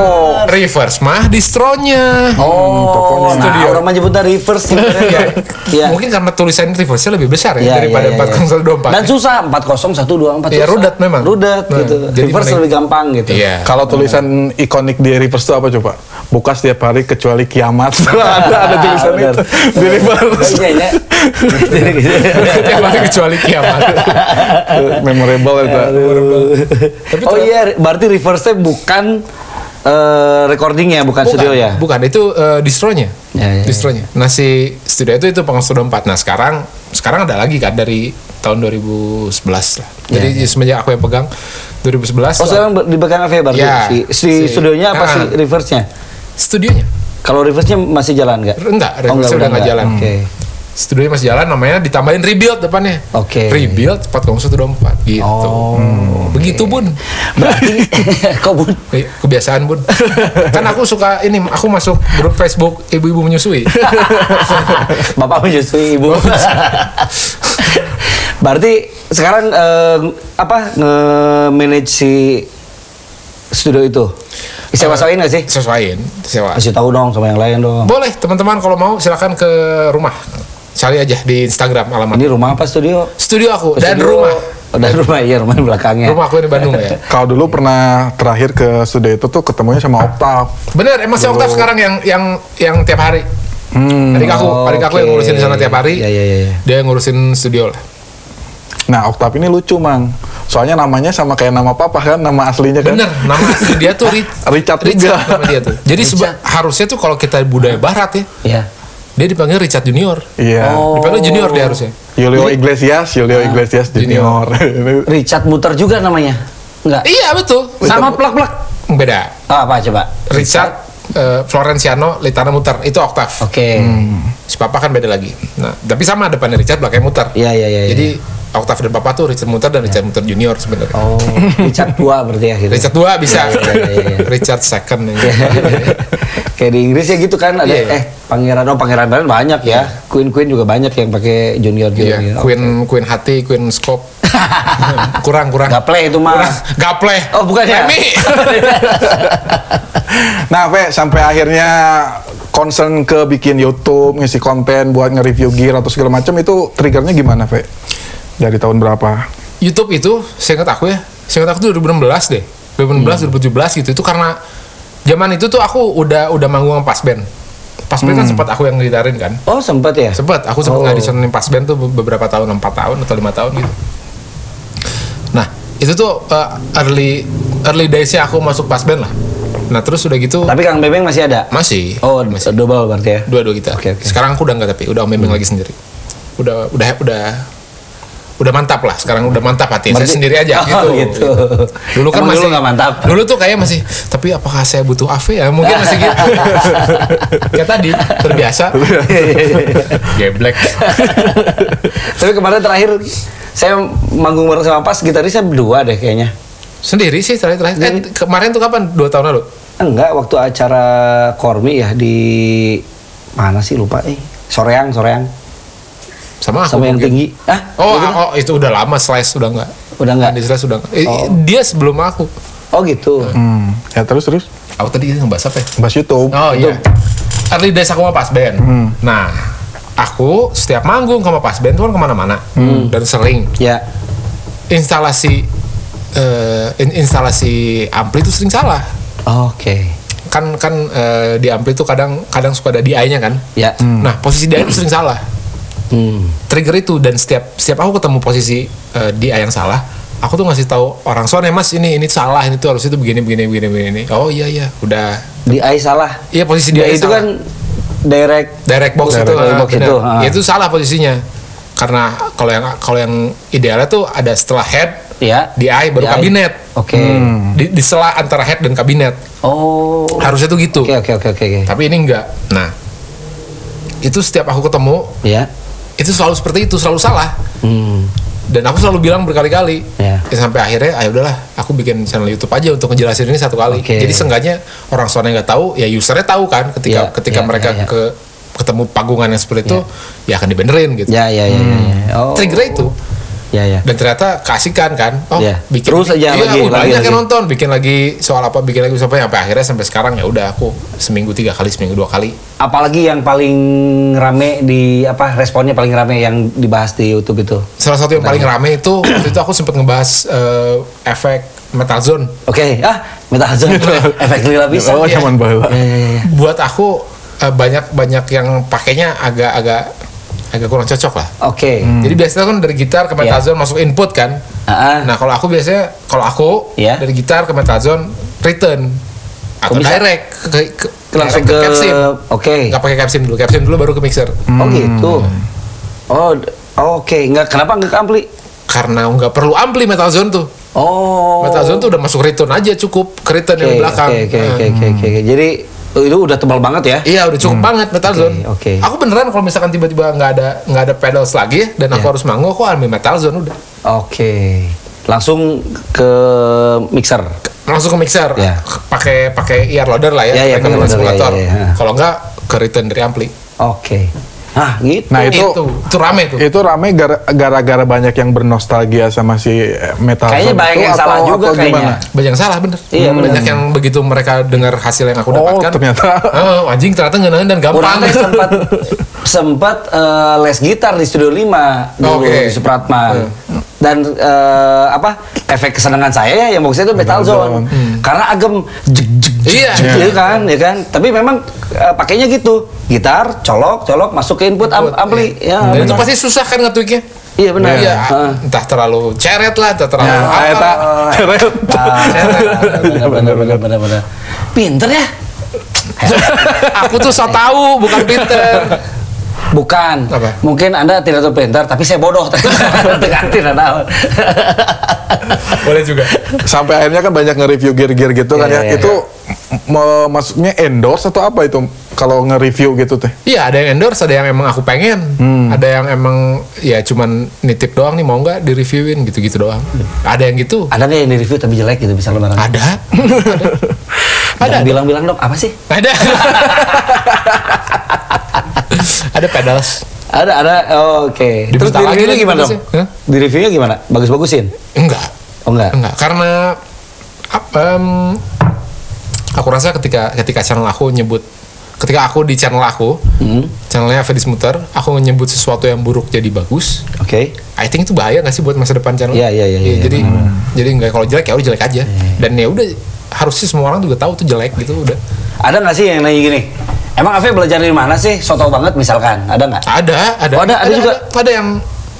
Reverse mah distronya. Oh, tokonya. studio. orang menyebutnya reverse sebenarnya. Iya. Mungkin karena tulisan reverse-nya lebih besar ya Iya, daripada iya, iya, iya. 40124. Dan susah 40124 Iya, susah. rudat memang. Rudat Nah, gitu. jadi reverse mending- lebih gampang gitu. Iya. Kalau tulisan ikonik di reverse itu apa coba? Buka setiap hari kecuali kiamat. ada ada tulisan benar. itu di reverse. Iya, iya. Tiap hari kecuali kiamat. Memorable itu. Tapi oh iya, berarti reverse-nya bukan eh, recordingnya, bukan, studio ya? Bukan, itu eh, distronya. Ya, ya, ya. distronya. Nah, si studio itu itu pengen studio 4. Nah, sekarang sekarang ada lagi kan dari tahun 2011 lah. Jadi semenjak aku yang pegang 2011. Ya, Oh sekarang ber- di belakang AV berarti Ya, si, si si- studionya apa Ah. sih reverse-nya? studionya. Kalau reverse-nya masih jalan nggak? Enggak, Oh, reverse udah nggak jalan. Oke. Studionya masih jalan namanya ditambahin rebuild depannya. Oke. Rebuild 40124 gitu. Oh. Begitu, Bun. Berarti kok bun? Eh, Kebiasaan, Bun. kan aku suka ini, aku masuk grup Facebook ibu-ibu menyusui. Bapak menyusui ibu. Berarti sekarang eh, apa nge-manage si studio itu? Sewa-sewain nggak sih? Sesuaiin, sewa. Kasih tahu dong sama yang lain dong. Boleh, teman-teman kalau mau silakan ke rumah. Cari aja di Instagram alamat. Ini rumah apa studio? Studio aku dan Studio- rumah. Oh, dan rumah iya rumah di belakangnya. Rumah aku di Bandung ya. Kalau dulu pernah terakhir ke studio itu tuh ketemunya sama Oktav. Bener, emang si Oktav sekarang yang yang yang tiap hari. Hmm. Adik aku, Oh, adik aku yang oke. ngurusin di sana tiap hari. Iya, iya, iya. Dia yang ngurusin studio lah. Nah, Oktav ini lucu, Mang. Soalnya namanya sama kayak nama papa kan, nama aslinya kan. Bener, nama asli dia tuh Ri- Richard juga. nama dia tuh. Jadi seba- harusnya tuh kalau kita budaya barat ya, Iya. Dia dipanggil Richard Junior. Iya. Oh. Dipanggil Junior dia harusnya. Julio Iglesias, Julio Iglesias Junior. Ini Richard Muter juga namanya. Enggak. Iya betul. Sama plak-plak. Beda. Ah, apa coba? Richard eh, Florenciano Litana Muter itu oktav. Oke. Si papa kan beda lagi. Nah, tapi sama depannya Richard belakangnya Muter. Iya, iya, iya. Jadi oktav dan papa tuh Richard Muter dan Richard Muter Junior sebenarnya. Oh, Richard tua berarti ya gitu. Richard 2 bisa. Iya, iya, iya, iya. Richard second. ya. Kayak di Inggris ya gitu kan ada Iya, iya. eh pangeran oh pangeran pangeran banyak ya. Queen Queen juga banyak yang pakai junior junior. Iya, Queen Queen hati, Queen scope. kurang kurang. Gaple itu mah. Gaple. Oh, bukan ya? Nah, Ve, sampai akhirnya concern ke bikin YouTube, ngisi konten buat nge-review gear atau segala macam itu triggernya gimana, Ve? Dari tahun berapa? YouTube itu, saya ingat aku ya, saya ingat aku tuh 2016 deh, 2016, 2017 gitu. Itu karena zaman itu tuh aku udah udah manggung sama pas band. Pas band kan sempat aku yang ngitarin kan. Oh, sempat ya? Sempat, aku sempat Oh. ngadisonin pas band tuh beberapa tahun, 4 tahun atau lima tahun gitu. Nah, itu tuh uh, early early days-nya aku masuk pas band lah. Nah, terus udah gitu Tapi Kang Bebeng masih ada? masih Oh, masih double berarti ya? dua-dua kita. Oke, oke. Sekarang aku udah enggak tapi udah Om Bembeng lagi sendiri. Udah udah udah udah mantap lah. Sekarang udah mantap hati. Saya Berarti- sendiri aja Oh, gitu. gitu. Dulu kan Emang masih dulu mantap? Dulu tuh kayak masih tapi apakah saya butuh AV ya? Mungkin masih gitu. kayak tadi terbiasa. Geblek. Tapi kemarin terakhir saya manggung bareng sama Pas gitarisnya berdua deh kayaknya. Sendiri sih terakhir terakhir. Eh, kemarin tuh kapan? Dua tahun lalu. Enggak, waktu acara Kormi ya di mana sih lupa eh. Soreang, Soreang. Sama aku. Sama yang mungkin. tinggi. Ah, Oh, gitu? oh, itu udah lama slice sudah enggak. Udah enggak? Di slice enggak. Eh, Oh. Dia sebelum aku. Oh gitu. Hmm, ya terus terus Aku tadi ngebahas apa ya? bahas YouTube. Oh iya. Early days aku sama pas band. Nah, aku setiap manggung sama pas band tuh kan ke mana-mana dan sering Ya. instalasi eh, in- instalasi ampli itu sering salah. Oke. Kan kan eh, di ampli tuh kadang kadang suka ada DI-nya kan. Ya. Nah, posisi DI itu sering salah. Hmm. Trigger itu dan setiap setiap aku ketemu posisi eh, DI yang salah, aku tuh ngasih tahu orang soalnya mas ini ini salah ini tuh harus itu begini begini begini begini oh iya iya udah Di AI salah. iya posisi Dia dia itu salah. kan direct direct box Direct itu box ah, benar. itu, ah. Ya, itu salah posisinya karena kalau yang kalau yang idealnya tuh ada setelah head ya. di eye baru Di kabinet Oke. di, di sela antara head dan kabinet Oh. harusnya tuh gitu Oke oke oke oke. oke. tapi ini enggak nah itu setiap aku ketemu Ya. Itu selalu seperti itu selalu salah Hmm. dan aku selalu bilang berkali-kali Ya. Ya, sampai akhirnya ayo udahlah aku bikin channel YouTube aja untuk ngejelasin ini satu kali Oke. jadi seenggaknya orang soalnya nggak tahu ya usernya tahu kan ketika Ya, ketika ya, mereka ya, ya. ke ketemu pagungan yang seperti itu ya akan dibenerin gitu Ya ya ya. ya, ya. Oh. trigger itu Ya ya. dan ternyata kasihkan kan oh Iya. bikin Terus aja iya, lagi, oh, lagi, banyak lagi. yang nonton bikin lagi soal apa bikin lagi sampai sampai akhirnya sampai sekarang ya udah aku seminggu tiga kali seminggu dua kali Apalagi yang paling rame di apa responnya paling rame yang dibahas di YouTube itu. salah satu yang paling rame itu waktu itu aku sempat ngebahas eh, efek metal zone Oke, ah, metazon efek lila bisa. Oh, Iya. zaman bala. Ya, ya, ya, ya. buat aku eh, banyak banyak yang pakainya agak-agak agak kurang cocok lah Oke. jadi biasanya kan dari gitar ke metazone masuk input kan ah. nah kalau aku biasanya kalau aku Iya. dari gitar ke metazone return atau Kok bisa? direct ke, ke, langsung direct ke capsim Oke. nggak pakai capsim dulu capsim dulu baru ke mixer Oh gitu. Oh, d- oh, oke. Nggak kenapa nggak ke ampli? karena nggak perlu ampli metal zone tuh Oh. metal zone tuh udah masuk return aja cukup ke return yang di Oke, belakang Oke, oke, oke, oke, oke. Jadi oh, itu udah tebal banget ya? Iya udah cukup banget metal Oke, zone. oke. Aku beneran kalau misalkan tiba-tiba nggak ada nggak ada pedals lagi dan aku Iya. harus manggung, aku ambil metal zone udah. Oke. Langsung ke mixer. Langsung ke mixer, Iya. pakai pakai ear loader lah ya, Iya, iya, pakai loader, simulator. iya, iya. Kalau nggak ke return dari ampli. Oke. Nah, gitu. Nah, itu- itu itu rame tuh. Itu rame gara- gara-gara banyak yang bernostalgia sama si metal Kayaknya banyak itu yang salah atau- juga atau kayaknya. gimana? Banyak yang salah bener. Iya, bener. Banyak yang begitu mereka dengar hasil yang aku Oh, dapatkan. ternyata. Oh, anjing ternyata ngenain dan gampang. Teh sempat sempat eh, les gitar di Studio 5 dulu Oke. di Supratman. Hmm. Dan eh, apa efek kesenangan saya ya yang bagusnya itu Metal Metal Zone. Karena agem jeg jeg Iya. jeg, gitu kan, ya kan. Tapi memang eh, pakainya gitu. Gitar colok colok masuk ke input am- ampli. Ya, Dan itu pasti susah kan ngetweaknya. Iya benar. Iya, Heeh. entah terlalu ceret lah, entah terlalu Ya, apa. eta Oh, ceret. benar benar benar benar benar. Pinter ya? Aku tuh so tahu, bukan pinter. Bukan. Apa? Mungkin Anda tidak tahu pintar, tapi saya bodoh. Ganti naon. Boleh juga. Sampai akhirnya kan banyak nge-review gear-gear gitu kan Iya, ya. iya, Itu me- maksudnya endorse atau apa itu kalau nge-review gitu teh? Iya, ada yang endorse, ada yang emang aku pengen. Ada yang emang ya cuman nitip doang nih mau nggak di-reviewin gitu-gitu doang. Ada yang gitu. Ada nggak yang di review tapi jelek gitu bisa lebaran? Ada. Jangan ada. bilang-bilang dong apa sih? Ada. ada pedals. Ada ada. Oh, Oke. Terus Diminta di lagi reviewnya gimana dong? Hah? Di reviewnya gimana? Bagus-bagusin? Enggak. Oh enggak. Enggak, karena em, aku rasa ketika ketika channel aku nyebut ketika aku di channel aku, Hmm. channelnya Fedis Muter, aku nyebut sesuatu yang buruk jadi bagus. Oke. I think itu bahaya gak sih buat masa depan channel? Iya, iya, iya, iya, jadi jadi nggak kalau jelek ya udah jelek aja. Dan ya udah harusnya semua orang juga tahu tuh jelek gitu udah. Ada nggak sih yang nanya gini? Emang Ave belajar dari mana sih? Soto banget misalkan. Ada nggak? Ada, ada. Oh, ada, ada juga? Ada, ada yang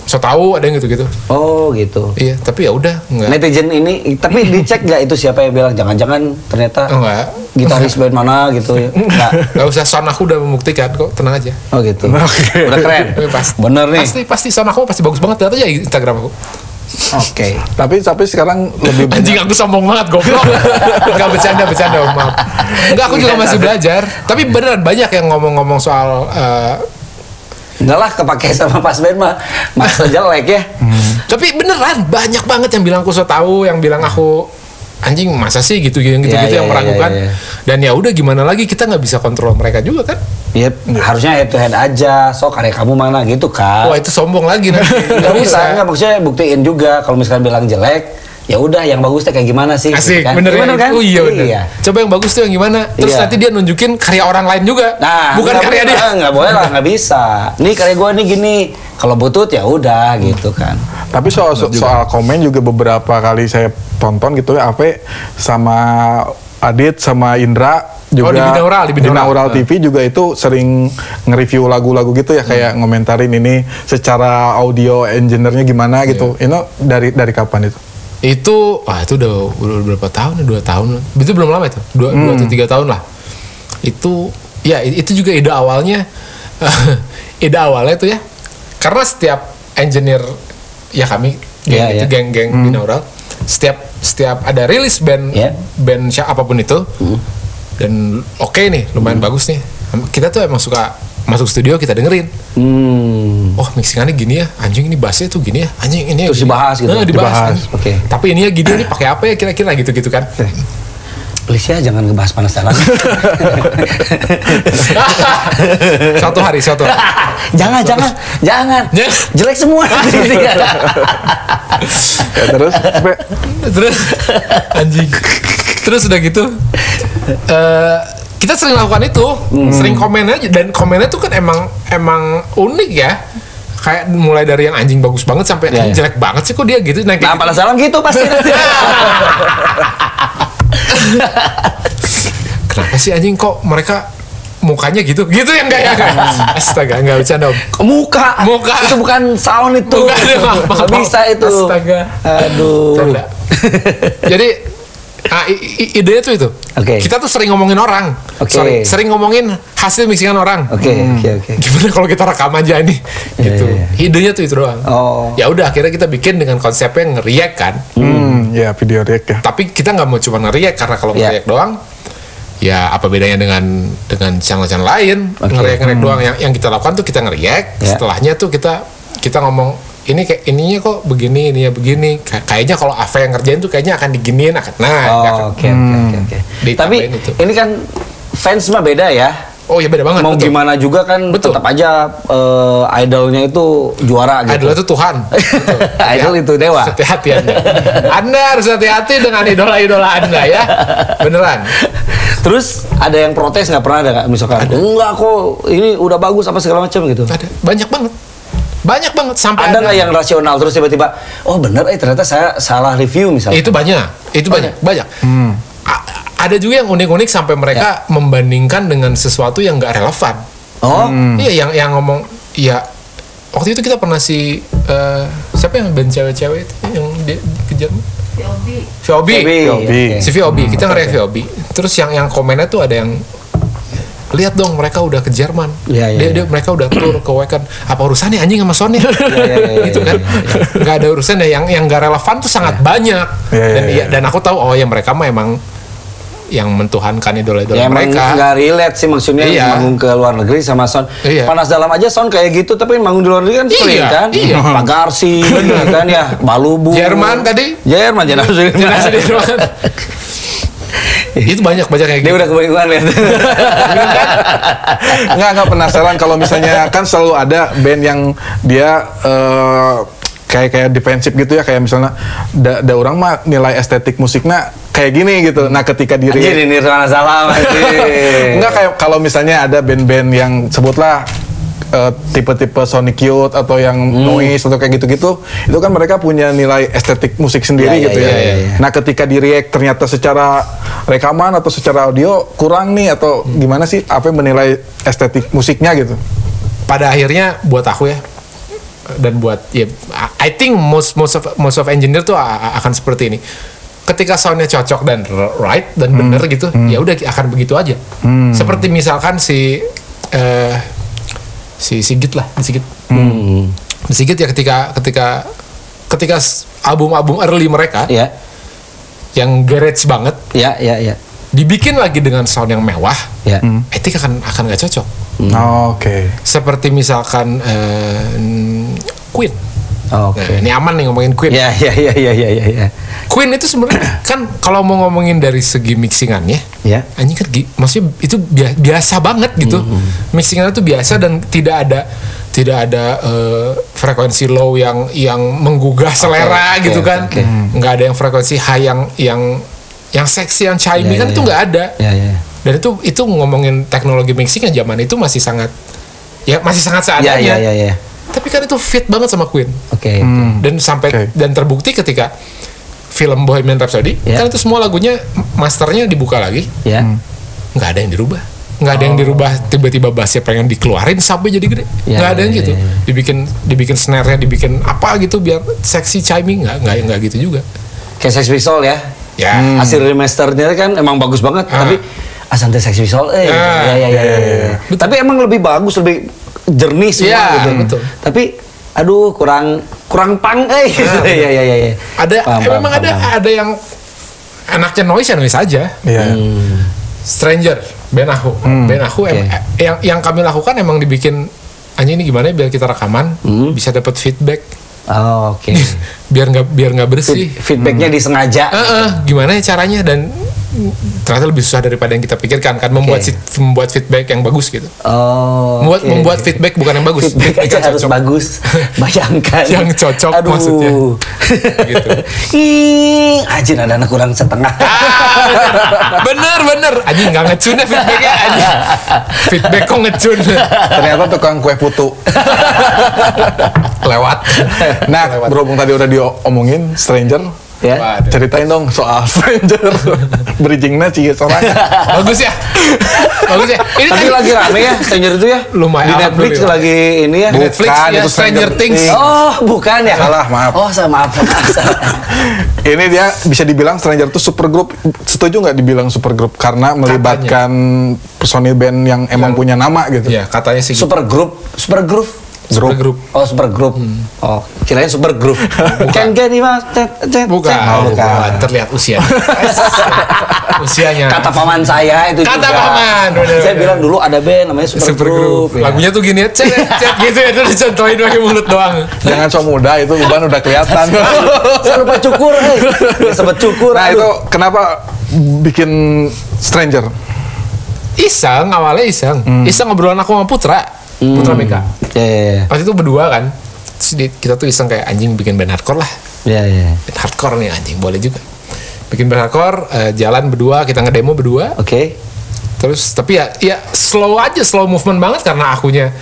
so tahu, ada yang gitu-gitu. Oh gitu. Iya, tapi ya udah enggak. Netizen ini, tapi dicek nggak itu siapa yang bilang jangan-jangan ternyata Enggak. gitaris band mana gitu ya? Nggak. Gak usah son aku udah membuktikan kok, tenang aja. Oh gitu. Oke. Udah keren. Pasti, Bener nih. Pasti pasti son aku pasti bagus banget lihat aja Instagram aku. Oke. Tapi tapi sekarang lebih Anjing banyak aku sombong banget goblok. Enggak bercanda bercanda Om, maaf. Enggak aku juga masih belajar. Tapi beneran banyak yang ngomong-ngomong soal eh, Enggak lah kepake sama pas band mah masa jelek ya. tapi beneran banyak banget yang bilang aku so tahu, yang bilang aku anjing masa sih gitu gitu gitu, Ya, ya, yang ya, meragukan. ya, ya. Dan ya udah gimana lagi kita nggak bisa kontrol mereka juga kan. Iya, harusnya head to head aja. So karya kamu mana gitu kan. Wah itu sombong lagi nanti. Nggak bisa, nggak maksudnya buktiin juga kalau misalkan bilang jelek, ya udah yang bagusnya kayak gimana sih? Asik, gitu kan. bener Gimana ya? kan? Oh iya bener. Iya. Coba yang bagus tuh yang gimana? Terus Iya. nanti dia nunjukin karya orang lain juga. Nah, bukan nggak karya boleh, dia. Nggak boleh lah, nggak bisa. Nih karya gua nih gini. Kalau butut ya udah gitu kan. Tapi soal soal komen juga beberapa kali saya tonton gitu ya, Ave sama Adit sama Indra juga Oh, di Binaural, di Binaural. TV juga itu sering nge-review lagu-lagu gitu ya kayak Hmm. ngomentarin ini secara audio engineer-nya gimana gitu. Iya. Ini dari dari kapan itu? Itu, wah itu udah, udah berapa tahun ya? Dua tahun. Itu belum lama itu. Dua, dua atau tiga tahun lah. Itu, ya itu juga ide awalnya. ide awalnya itu ya. Karena setiap engineer, ya kami, geng Iya, itu, iya. geng-geng binaural. Setiap setiap ada rilis band Iya. band siapa apa pun itu dan oke nih lumayan bagus nih kita tuh emang suka masuk studio kita dengerin Hmm. oh mixingannya gini ya anjing ini bassnya tuh gini ya anjing ini ya Terus gini. dibahas gitu? Nah, dibahas, Dibahas. kan. Oke. tapi ini ya gini ini pakai apa ya kira-kira gitu gitu kan Please ya jangan ngebahas panas dalam. suatu hari suatu hari jangan, jangan, jangan. Ya. Jelek semua. ya, terus terus anjing terus udah gitu eh kita sering lakukan itu sering komen aja dan komennya tuh kan emang emang unik ya kayak mulai dari yang anjing bagus banget sampai Iya, anjing iya. jelek banget sih kok dia gitu nah, nah, panas dalam gitu pasti. kenapa sih anjing kok mereka mukanya gitu gitu yang enggak ya astaga enggak bercanda om Muka. Muka. Itu bukan sound itu. Bukan, maaf, maaf, Nggak bisa itu. Astaga. Aduh. Bercanda. jadi ah, i- i- idenya tuh itu Oke. kita tuh sering ngomongin orang Oke. Sorry, sering ngomongin hasil mixingan orang Oke, oke, oke. gimana kalau kita rekam aja nih Iya, gitu iya, idenya tuh itu doang Oh. ya udah akhirnya kita bikin dengan konsepnya nge-react kan hmm, ya video react ya. tapi kita nggak mau cuma nge-react karena kalau Iya. nge-react doang ya apa bedanya dengan dengan channel-channel lain Oke. nge-react nge-react doang yang yang kita lakukan tuh kita nge-react Ya. setelahnya tuh kita kita ngomong ini kayak ininya kok begini ininya begini Kay- kayaknya kalau Ava yang ngerjain tuh kayaknya akan diginiin akan nah ya Oh, oke, oke, oke, oke. Tapi itu. ini kan fans mah beda ya. oh ya beda banget Mau betul. gimana juga kan Betul. tetap aja eh, idolnya itu juara gitu. Idol itu Tuhan Betul. Idol itu dewa. hati-hati anda anda harus hati-hati dengan idola-idola anda ya beneran Terus ada yang protes nggak pernah ada nggak misalkan enggak kok ini udah bagus apa segala macam gitu. ada banyak banget banyak banget sampai Ada nggak yang rasional terus tiba-tiba oh bener eh ternyata saya salah review misalnya. Itu banyak, itu banyak, banyak. A- ada juga yang unik-unik sampai mereka membandingkan dengan sesuatu yang nggak relevan. Oh, Iya, yang yang ngomong, iya. Waktu itu kita pernah si eh, siapa yang band cewek-cewek itu yang dia kejar? Viobi. Viobi. Viobi. Oke. Si Viobi, kita nge Viobi. Terus yang yang komennya tuh ada yang lihat dong mereka udah ke Jerman. Iya, iya, dia, iya. dia mereka udah tour ke Wacken. Apa urusannya anjing sama Sony? iya, iya, gitu kan. Nggak ada urusannya yang yang nggak relevan tuh sangat banyak. Iya, iya, dan iya. iya, dan aku tahu oh ya mereka mah emang yang mentuhankan idola-idola Ya mereka. nggak relate sih maksudnya Iya. manggung ke luar negeri sama sound. Iya. Panas dalam aja sound kayak gitu tapi manggung di luar negeri kan sering Iya, kan. iya. Pak Garsi kan ya, Balubu. Jerman tadi? Jerman di Jerman. itu banyak banyak kayak Dia gitu. udah kebanyakan lihat. Nggak, nggak penasaran kalau misalnya kan selalu ada band yang dia eh, kayak kayak defensif gitu ya kayak misalnya da, da orang mah nilai estetik musiknya kayak gini gitu. Nah ketika diri Anjir ini Nirvana salam anjir. Enggak kayak kalau misalnya ada band-band yang sebutlah eh, tipe-tipe Sonic Youth atau yang Hmm. noise atau kayak gitu-gitu, itu kan mereka punya nilai estetik musik sendiri iya, gitu ya. iya, iya, iya. Nah, ketika di react ternyata secara rekaman atau secara audio kurang nih atau gimana sih apa yang menilai estetik musiknya gitu? pada akhirnya buat aku ya dan buat ya I think most most of most of engineer tuh akan seperti ini ketika soundnya cocok dan right dan bener gitu ya udah akan begitu aja seperti misalkan si eh, si Sigit lah di Sigit Hmm. di Sigit ya ketika ketika ketika album-album early mereka Ya, yang garage banget ya, ya, ya. dibikin lagi dengan sound yang mewah Ya. I think akan akan nggak cocok Oke. seperti misalkan eh, Queen Oke. Nah, ini aman nih ngomongin Queen. Ya, ya, ya, ya, ya, ya, ya. Queen itu sebenarnya kan kalau mau ngomongin dari segi mixingannya, Ya. anjing kan maksudnya itu bia- biasa banget gitu. Hmm, Mixingannya tuh biasa dan tidak ada tidak ada eh, frekuensi low yang yang menggugah selera oke, gitu kan. oke. nggak ada yang frekuensi high yang yang yang seksi yang chimey Ya, kan ya, itu ya. nggak ada. Ya, ya. Dan itu itu ngomongin teknologi mixing yang zaman itu masih sangat ya masih sangat Ya, seadanya. ya, ya, ya. Tapi kan itu fit banget sama Queen Oke. dan sampai Oke. dan terbukti ketika film Bohemian Rhapsody Ya. kan itu semua lagunya masternya dibuka lagi Ya. nggak ada yang dirubah nggak ada yang dirubah tiba-tiba bassnya pengen dikeluarin sampai jadi gede Ya, nggak ada yang ya, gitu ya, ya. dibikin dibikin snare-nya dibikin apa gitu biar seksi chiming nggak nggak nggak gitu juga Kayak Sex Pistol ya. Ya. Hasil remasternya kan emang bagus banget, Ah. tapi Asante Sex Pistol eh Ah, ya, ya, ya, ya, ya. Tapi emang lebih bagus, lebih jernih semua Iya, gitu. betul. Tapi aduh kurang kurang pang eh gitu. Ya ya ya ya. Ada Paham, eh, paham, memang paham, ada paham. ada yang anaknya noise ya noise aja. Iya. Stranger, Ben Aku. Ben Aku em- Oke. eh, yang yang kami lakukan emang dibikin anjing ini gimana ya biar kita rekaman bisa dapat feedback Oh, oke. biar nggak biar nggak bersih. Feed- Feedbacknya disengaja. Eh, eh, gimana ya caranya dan ternyata lebih susah daripada yang kita pikirkan kan membuat Oke. sit- membuat feedback yang bagus gitu. Oh. Membuat oke. membuat feedback bukan yang bagus. Feedback Feedback yang harus cocok. bagus. Bayangkan. Yang cocok Aduh. maksudnya. Gitu. Ih, ada anak kurang setengah. Ah, bener bener anjing nggak ngecun ya feedbacknya anjing feedback kok ngecun Ternyata tukang kue putu. lewat Nah, Lewat. berhubung tadi udah diomongin Stranger, ya. Waduh. ceritain dong soal Stranger. Bridgingnya sih soalnya. bagus ya bagus ya ini Tapi tadi lagi rame ya Stranger itu ya. Lumayan, Di Netflix alhamdulillah. lagi ini ya. Netflix Bukan, ya itu Stranger Stranger Things Things. Oh, bukan ya? Salah, maaf. Oh, saya maaf. Ini dia bisa dibilang Stranger itu supergroup. Setuju nggak dibilang supergroup karena melibatkan personil band yang emang punya nama gitu. ya katanya sih gitu. super group, super group. Super grup Oh, super group. Oh, kirain super group. Bukan kan ini Mas? Bukan. Oh, bukan. terlihat usia usianya Kata paman saya itu Kata juga. paman, bener, Saya bener. bilang dulu ada band namanya super, super group. group ya. lagunya tuh gini ya cet cet gitu ya terus dicontohin pakai mulut doang Jangan so muda itu beban udah kelihatan. Saya lupa cukur, eh. Sempat cukur. nah aduh. itu kenapa bikin Stranger? iseng awalnya iseng iseng ngobrolan aku sama Putra Putra Meka Ya, ya, ya. pas itu berdua kan terus kita tuh iseng kayak anjing bikin band hardcore lah Ya, ya. band hardcore nih anjing boleh juga bikin band hardcore eh, jalan berdua kita ngedemo berdua Oke. terus tapi ya ya slow aja slow movement banget karena akunya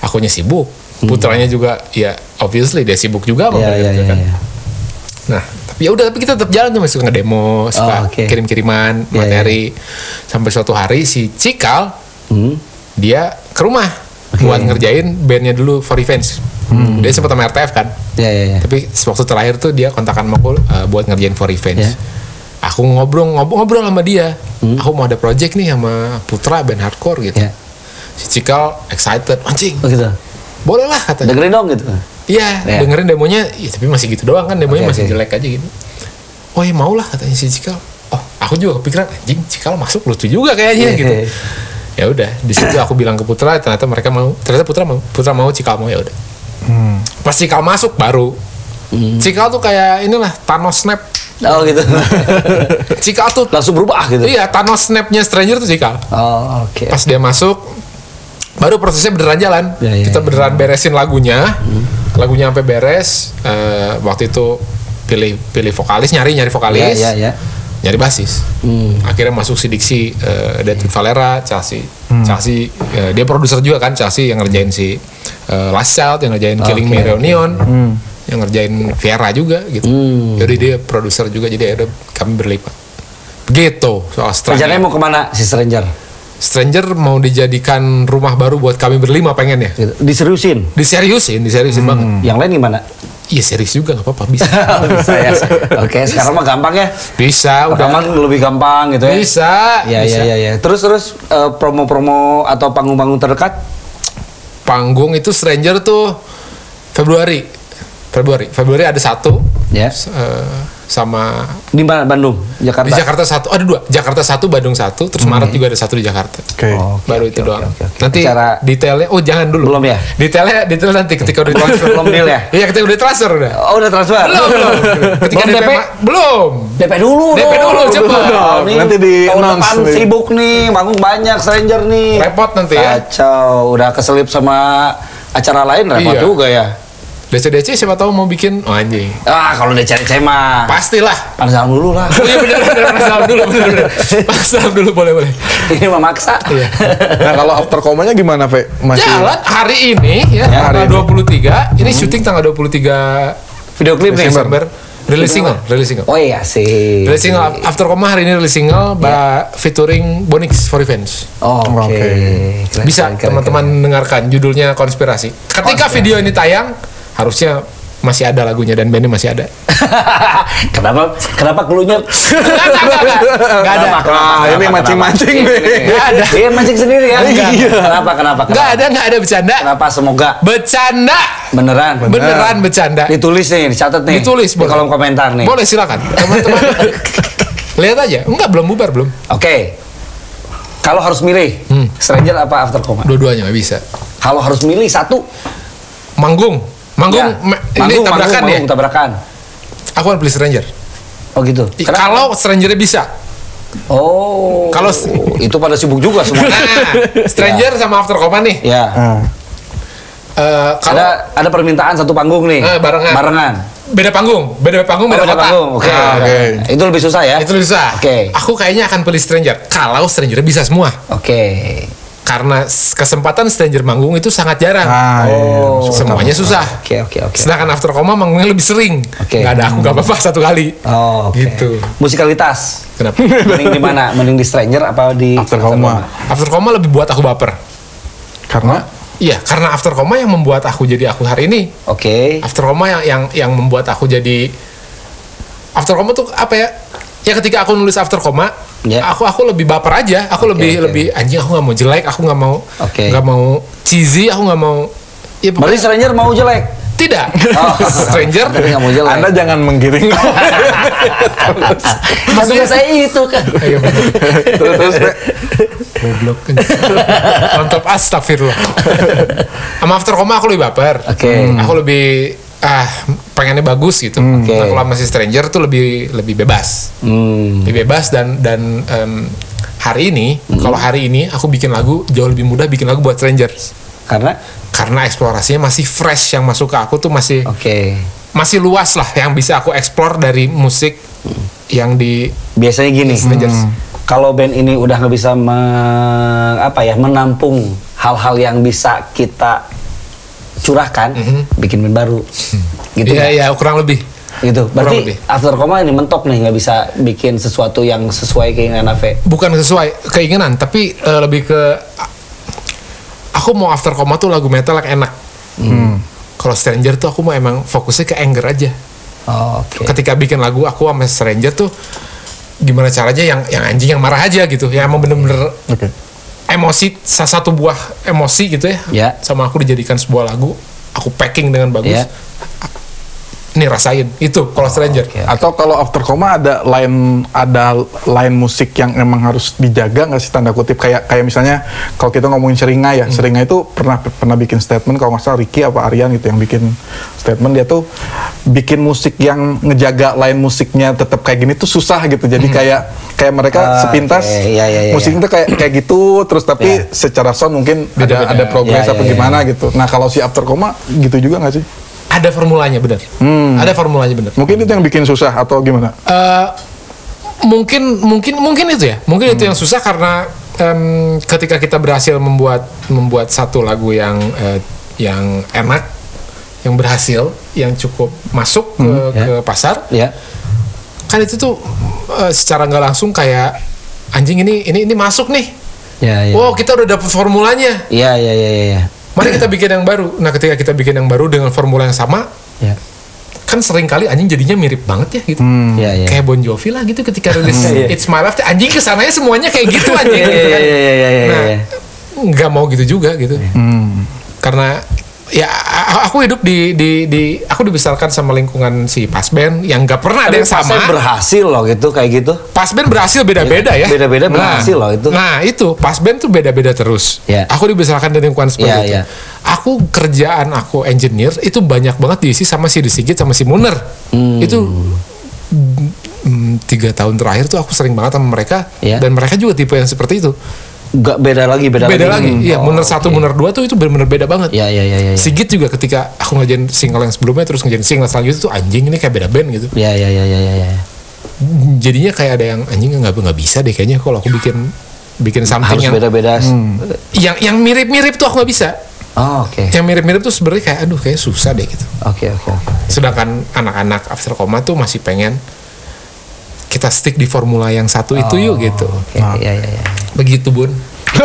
akunya sibuk putranya juga ya obviously dia sibuk juga band ya, gitu kan. ya. nah tapi ya udah tapi kita tetap jalan tuh masih suka ngedemo suka Oh, oke. kirim-kiriman Ya, materi sampai suatu hari si Cikal Hmm. dia ke rumah buat ngerjain bandnya dulu for revenge dia sempat sama RTF kan Ya, ya, ya. tapi waktu terakhir tuh dia kontakan sama aku uh, buat ngerjain for revenge Ya. aku ngobrol ngobrol ngobrol sama dia aku mau ada project nih sama Putra band hardcore gitu Ya. si Cikal excited anjing Oh gitu. boleh lah katanya Dengerin dong gitu. iya Ya. dengerin demonya ya, tapi masih gitu doang kan demonya Oke, masih oke. jelek aja gitu oh ya mau lah katanya si Cikal oh aku juga kepikiran anjing Cikal masuk lucu juga kayaknya Iya, gitu iya. Ya udah di situ aku bilang ke Putra ternyata mereka mau ternyata Putra mau Putra mau Cikal mau ya udah pas Cikal masuk baru Cikal tuh kayak inilah Thanos snap Oh gitu. Cikal tuh Langsung berubah gitu. iya Thanos snapnya Stranger tuh Cikal Oh, oke. pas dia masuk baru prosesnya beneran jalan Ya, ya, kita ya. beneran beresin lagunya lagunya sampai beres eh, waktu itu pilih pilih vokalis nyari nyari vokalis Ya, ya, ya. Nyari basis Hmm. akhirnya masuk si Dixie uh, David Valera Chelsea Chelsea eh, dia produser juga kan Chelsea yang ngerjain si eh, Last Child yang ngerjain Killing Oke, Me oke. Reunion yang ngerjain Viera juga gitu Hmm. jadi dia produser juga jadi ada kami berlipat begitu soal Stranger Rencananya mau ke mana si Stranger? Stranger mau dijadikan rumah baru buat kami berlima pengen ya Gitu. Diseriusin. diseriusin diseriusin banget Yang lain gimana? iya serius juga nggak apa-apa bisa Bisa ya. Oke, sekarang mah gampang ya. bisa udah Rekaman lebih gampang gitu ya. bisa Ya, bisa. ya, ya, ya. Terus terus eh, promo-promo atau panggung-panggung terdekat? panggung itu Stranger tuh Februari Februari Februari ada satu Ya. s- eh, sama Di mana? Bandung, Jakarta. di Jakarta satu ada dua Jakarta satu Bandung satu terus Maret juga ada satu di Jakarta Oke. Oh, oke, baru oke, itu oke, doang oke, oke. nanti Acara- detailnya oh jangan dulu Belum ya? detailnya detail nanti ketika udah transfer Belum deal ya? iya ketika udah transfer udah Oh, udah transfer. belum belum ketika Belum DP, DP? belum DP dulu DP dulu, coba. Oh, nih, Nanti di tahun depan nih. sibuk nih, manggung banyak Stranger nih. repot nanti ya Kacau, udah keselip sama acara lain repot Iya. juga ya. DC DC siapa tahu mau bikin oh anjing Ah, kalau udah cari mah. pastilah Panas dulu lah. oh iya benar benar Panas dulu benar benar Panas dulu boleh boleh Ini memaksa. Iya. Nah kalau after komanya gimana, Ve? Masih Jalan hari ini ya, Ya, hari tanggal ini. 23. Ini syuting tanggal 23 Video klip nih. Desember. Rilis single, rilis single. Oh iya sih. Rilis single After Koma hari ini rilis single ba featuring Bonix for Revenge. Oh, Oke. Oke. Keren, Bisa teman-teman dengarkan judulnya Konspirasi. Ketika video ini tayang harusnya masih ada lagunya dan bandnya masih ada. kenapa kenapa keluhnya Enggak, enggak, enggak, enggak. Enggak ada. Kenapa, kenapa, Wah, kenapa, ini mancing-mancing Ini, nih. ini. Nggak ada. Dia mancing sendiri ya? Iya. Kenapa, kenapa, Enggak kenapa? ada, enggak ada bercanda. Kenapa semoga Bercanda. beneran? Beneran bercanda. Ditulis nih, dicatat nih. Ditulis di kolom komentar nih. Boleh silakan. Teman-teman. Lihat aja. Enggak, belum bubar belum. Oke. Kalau harus milih, Hmm. Stranger apa After Coma? Dua-duanya nggak bisa. Kalau harus milih satu, Manggung. Manggung, ya. ini Manggung, tabrakan manggung, ya. manggung, tabrakan. Aku akan pilih Stranger. Oh gitu. Kenapa? Kalau Strangernya bisa. oh, kalau- itu pada sibuk juga semua. Nah, Stranger sama After Coma nih. ya. Ah. Eh, kalau Ada ada permintaan satu panggung nih. Eh, barengan. Barengan. beda panggung, beda panggung, Oh, beda beda kota. panggung. Oke. Ah, oke. Itu lebih susah ya? Itu bisa. Oke. Aku kayaknya akan pilih Stranger. Kalau Stranger bisa semua. Oke. Karena kesempatan Stranger manggung itu sangat jarang. Ah, iya, iya. Oh. Semuanya susah. Oke, oke, oke. Sedangkan After Coma manggungnya lebih sering. Oke. Nggak ada aku nggak apa-apa satu kali. Oh, oke. Gitu. Musikalitas. Kenapa? Mending di mana? Mending di Stranger apa di After Coma. After Coma lebih buat aku baper. Karena Iya, karena After Coma yang membuat aku jadi aku hari ini. Oke. After Coma yang yang yang membuat aku jadi After Coma tuh apa ya? Ya ketika aku nulis After Coma, Ya. aku aku lebih baper aja. Aku Oke, lebih oke. lebih anjing aku nggak mau jelek, aku nggak mau nggak mau cheesy, aku nggak mau ya Berarti Stranger mau jelek? tidak. Oh. Stranger nggak mau jelek. Anda jangan menggiring. Maksudnya saya itu kan. Terus terus. Goblok. Mantap astagfirullah. Sama After Coma aku lebih baper. Oke. Aku lebih ah pengennya bagus gitu. Oke. Nah, kalau masih Stranger tuh lebih lebih bebas. Hmm. lebih bebas dan dan em, hari ini kalau hari ini aku bikin lagu jauh lebih mudah bikin lagu buat strangers Karena karena eksplorasinya masih fresh yang masuk ke aku tuh masih oke. masih luas lah yang bisa aku explore dari musik yang di Biasanya gini. Strangers. Kalau band ini udah nggak bisa me- apa ya menampung hal-hal yang bisa kita curahkan, bikin band baru. Gitu. Iya ya? iya kurang lebih Gitu. Kurang Berarti lebih. After Coma ini mentok nih nggak bisa bikin sesuatu yang sesuai keinginan Ave. bukan sesuai keinginan tapi eh, lebih ke aku mau after coma tuh lagu metal yang enak kalau stranger tuh aku mau emang fokusnya ke anger aja Oh, Oke. ketika bikin lagu aku sama stranger tuh gimana caranya yang yang anjing yang marah aja gitu yang emang bener-bener Oke. Emosi sa- satu buah emosi gitu ya Ya. sama aku dijadikan sebuah lagu aku packing dengan bagus Ya. Nih rasain. Itu kalau stranger. oke. Atau kalau after coma ada line ada line musik yang emang harus dijaga nggak sih tanda kutip? Kayak kayak misalnya kalau kita ngomongin Seringai ya. Seringai itu pernah pernah bikin statement kalau nggak salah Ricky apa Aryan gitu yang bikin statement. Dia tuh bikin musik yang ngejaga line musiknya tetap kayak gini tuh susah gitu. Jadi kayak kayak mereka Ah, sepintas oke. Iya, iya, iya, musiknya tuh kayak kayak gitu. Terus tapi Iya. secara sound mungkin Beda-beda. ada ada progres Iya, apa iya, iya. gimana gitu. Nah kalau si after coma gitu juga nggak sih ada formulanya bener ada formulanya bener mungkin itu yang bikin susah atau gimana Eh, mungkin mungkin mungkin itu ya mungkin itu yang susah karena em, ketika kita berhasil membuat membuat satu lagu yang eh, yang enak yang berhasil yang cukup masuk ke, ya. ke pasar Ya. kan itu tuh eh, secara nggak langsung kayak anjing ini ini ini masuk nih Ya, ya. wow kita udah dapet formulanya Iya, iya, iya, iya, iya. Mari kita bikin yang baru nah ketika kita bikin yang baru dengan formula yang sama Ya. kan sering kali anjing jadinya mirip banget ya gitu Iya, iya. kayak Bon Jovi lah gitu ketika rilis Iya. It's My Life anjing ke sananya semuanya kayak gitu anjing Iya, gitu iya, kan. iya, iya, iya, nah iya. nggak mau gitu juga gitu karena ya aku hidup di di di aku dibesarkan sama lingkungan si Pasben yang nggak pernah ada yang sama berhasil loh gitu kayak gitu. Pasben berhasil beda-beda ya. Beda-beda Nah, berhasil loh itu. Nah itu Pasben tuh beda-beda terus. Ya. Aku dibesarkan dari lingkungan seperti Ya, itu. ya. Aku kerjaan aku engineer itu banyak banget diisi sama si Sigit sama si Muner. Hmm. Itu mm, tiga tahun terakhir tuh aku sering banget sama mereka Ya. dan mereka juga tipe yang seperti itu. Gak beda lagi, beda, Beda, lagi. Hmm. Iya, Oh, Muner satu. Muner dua tuh itu benar-benar beda banget. Ya, ya, ya, ya. ya. Sigit juga ketika aku ngerjain single yang sebelumnya terus ngerjain single selanjutnya tuh anjing ini kayak beda band gitu. Ya, ya, ya, ya, ya, ya. Jadinya kayak ada yang anjing nggak nggak bisa deh kayaknya kalau aku bikin bikin something Harus yang beda-beda. yang yang mirip-mirip tuh aku nggak bisa. Oh, oke. Yang mirip-mirip tuh sebenarnya kayak aduh kayak susah deh gitu. Oke, oke, oke. Sedangkan anak-anak after coma tuh masih pengen kita stick di formula yang satu itu yuk gitu. Oke, ya, ya, ya. Begitu bun.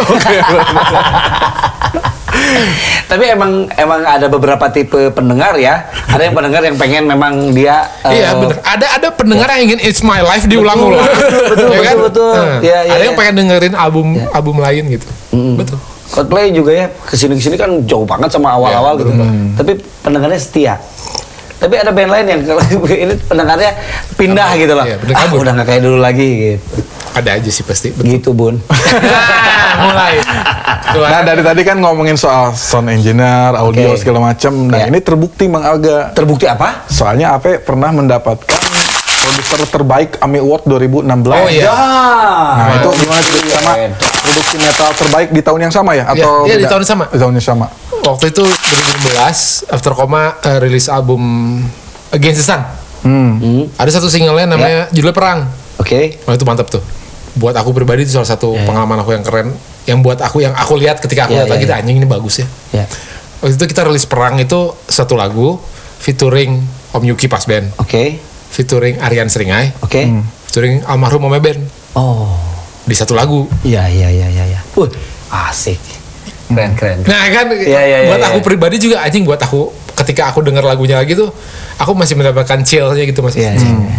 Tapi emang emang ada beberapa tipe pendengar ya. Ada yang pendengar yang pengen memang dia eh, Iya bener. Ada ada pendengar yang ingin It's My Life diulang-ulang. betul, Ya betul, betul. Nah, Iya, iya, ada yang iya. pengen dengerin album album lain gitu. Betul. Coldplay juga ya ke sini ke sini kan jauh banget sama awal-awal gitu. Tapi pendengarnya setia. Tapi ada band lain yang kalau ini pendengarnya pindah gitu loh. Iya, ah, udah nggak kayak dulu lagi gitu. Ada aja sih pasti. Betul. Gitu bun. Nah, mulai. Nah dari tadi kan ngomongin soal sound engineer, audio Oke. segala macam. Nah Ya. ini terbukti Mang Alga. Terbukti apa? Soalnya Ave pernah mendapatkan produser terbaik AMI Award 2016. Oh iya. Nah itu gimana cerita sama produksi metal terbaik di tahun yang sama ya? Atau Iya, iya, di tahun yang sama. Di tahun yang sama. Waktu itu 2016 After Coma eh, rilis album Against the Sun. Hmm. Ada satu singlenya namanya judulnya Perang. Oke. Wah itu mantap tuh. Buat aku pribadi itu salah satu pengalaman aku yang keren. Yang buat aku yang aku lihat ketika aku Iya, lihat iya, lagi iya. anjing ini bagus ya. Ya. Waktu itu kita rilis Perang itu satu lagu featuring Om Yuki pas band, Oke. Featuring Aryan Seringai, Oke. featuring almarhum Ome Ben Oh. di satu lagu. Iya iya iya iya. Ya. Uh, asik. Keren keren. Nah kan iya, iya, buat iya. aku pribadi juga anjing buat aku ketika aku dengar lagunya lagi tuh aku masih mendapatkan chillnya gitu masih. Iya anjing, iya.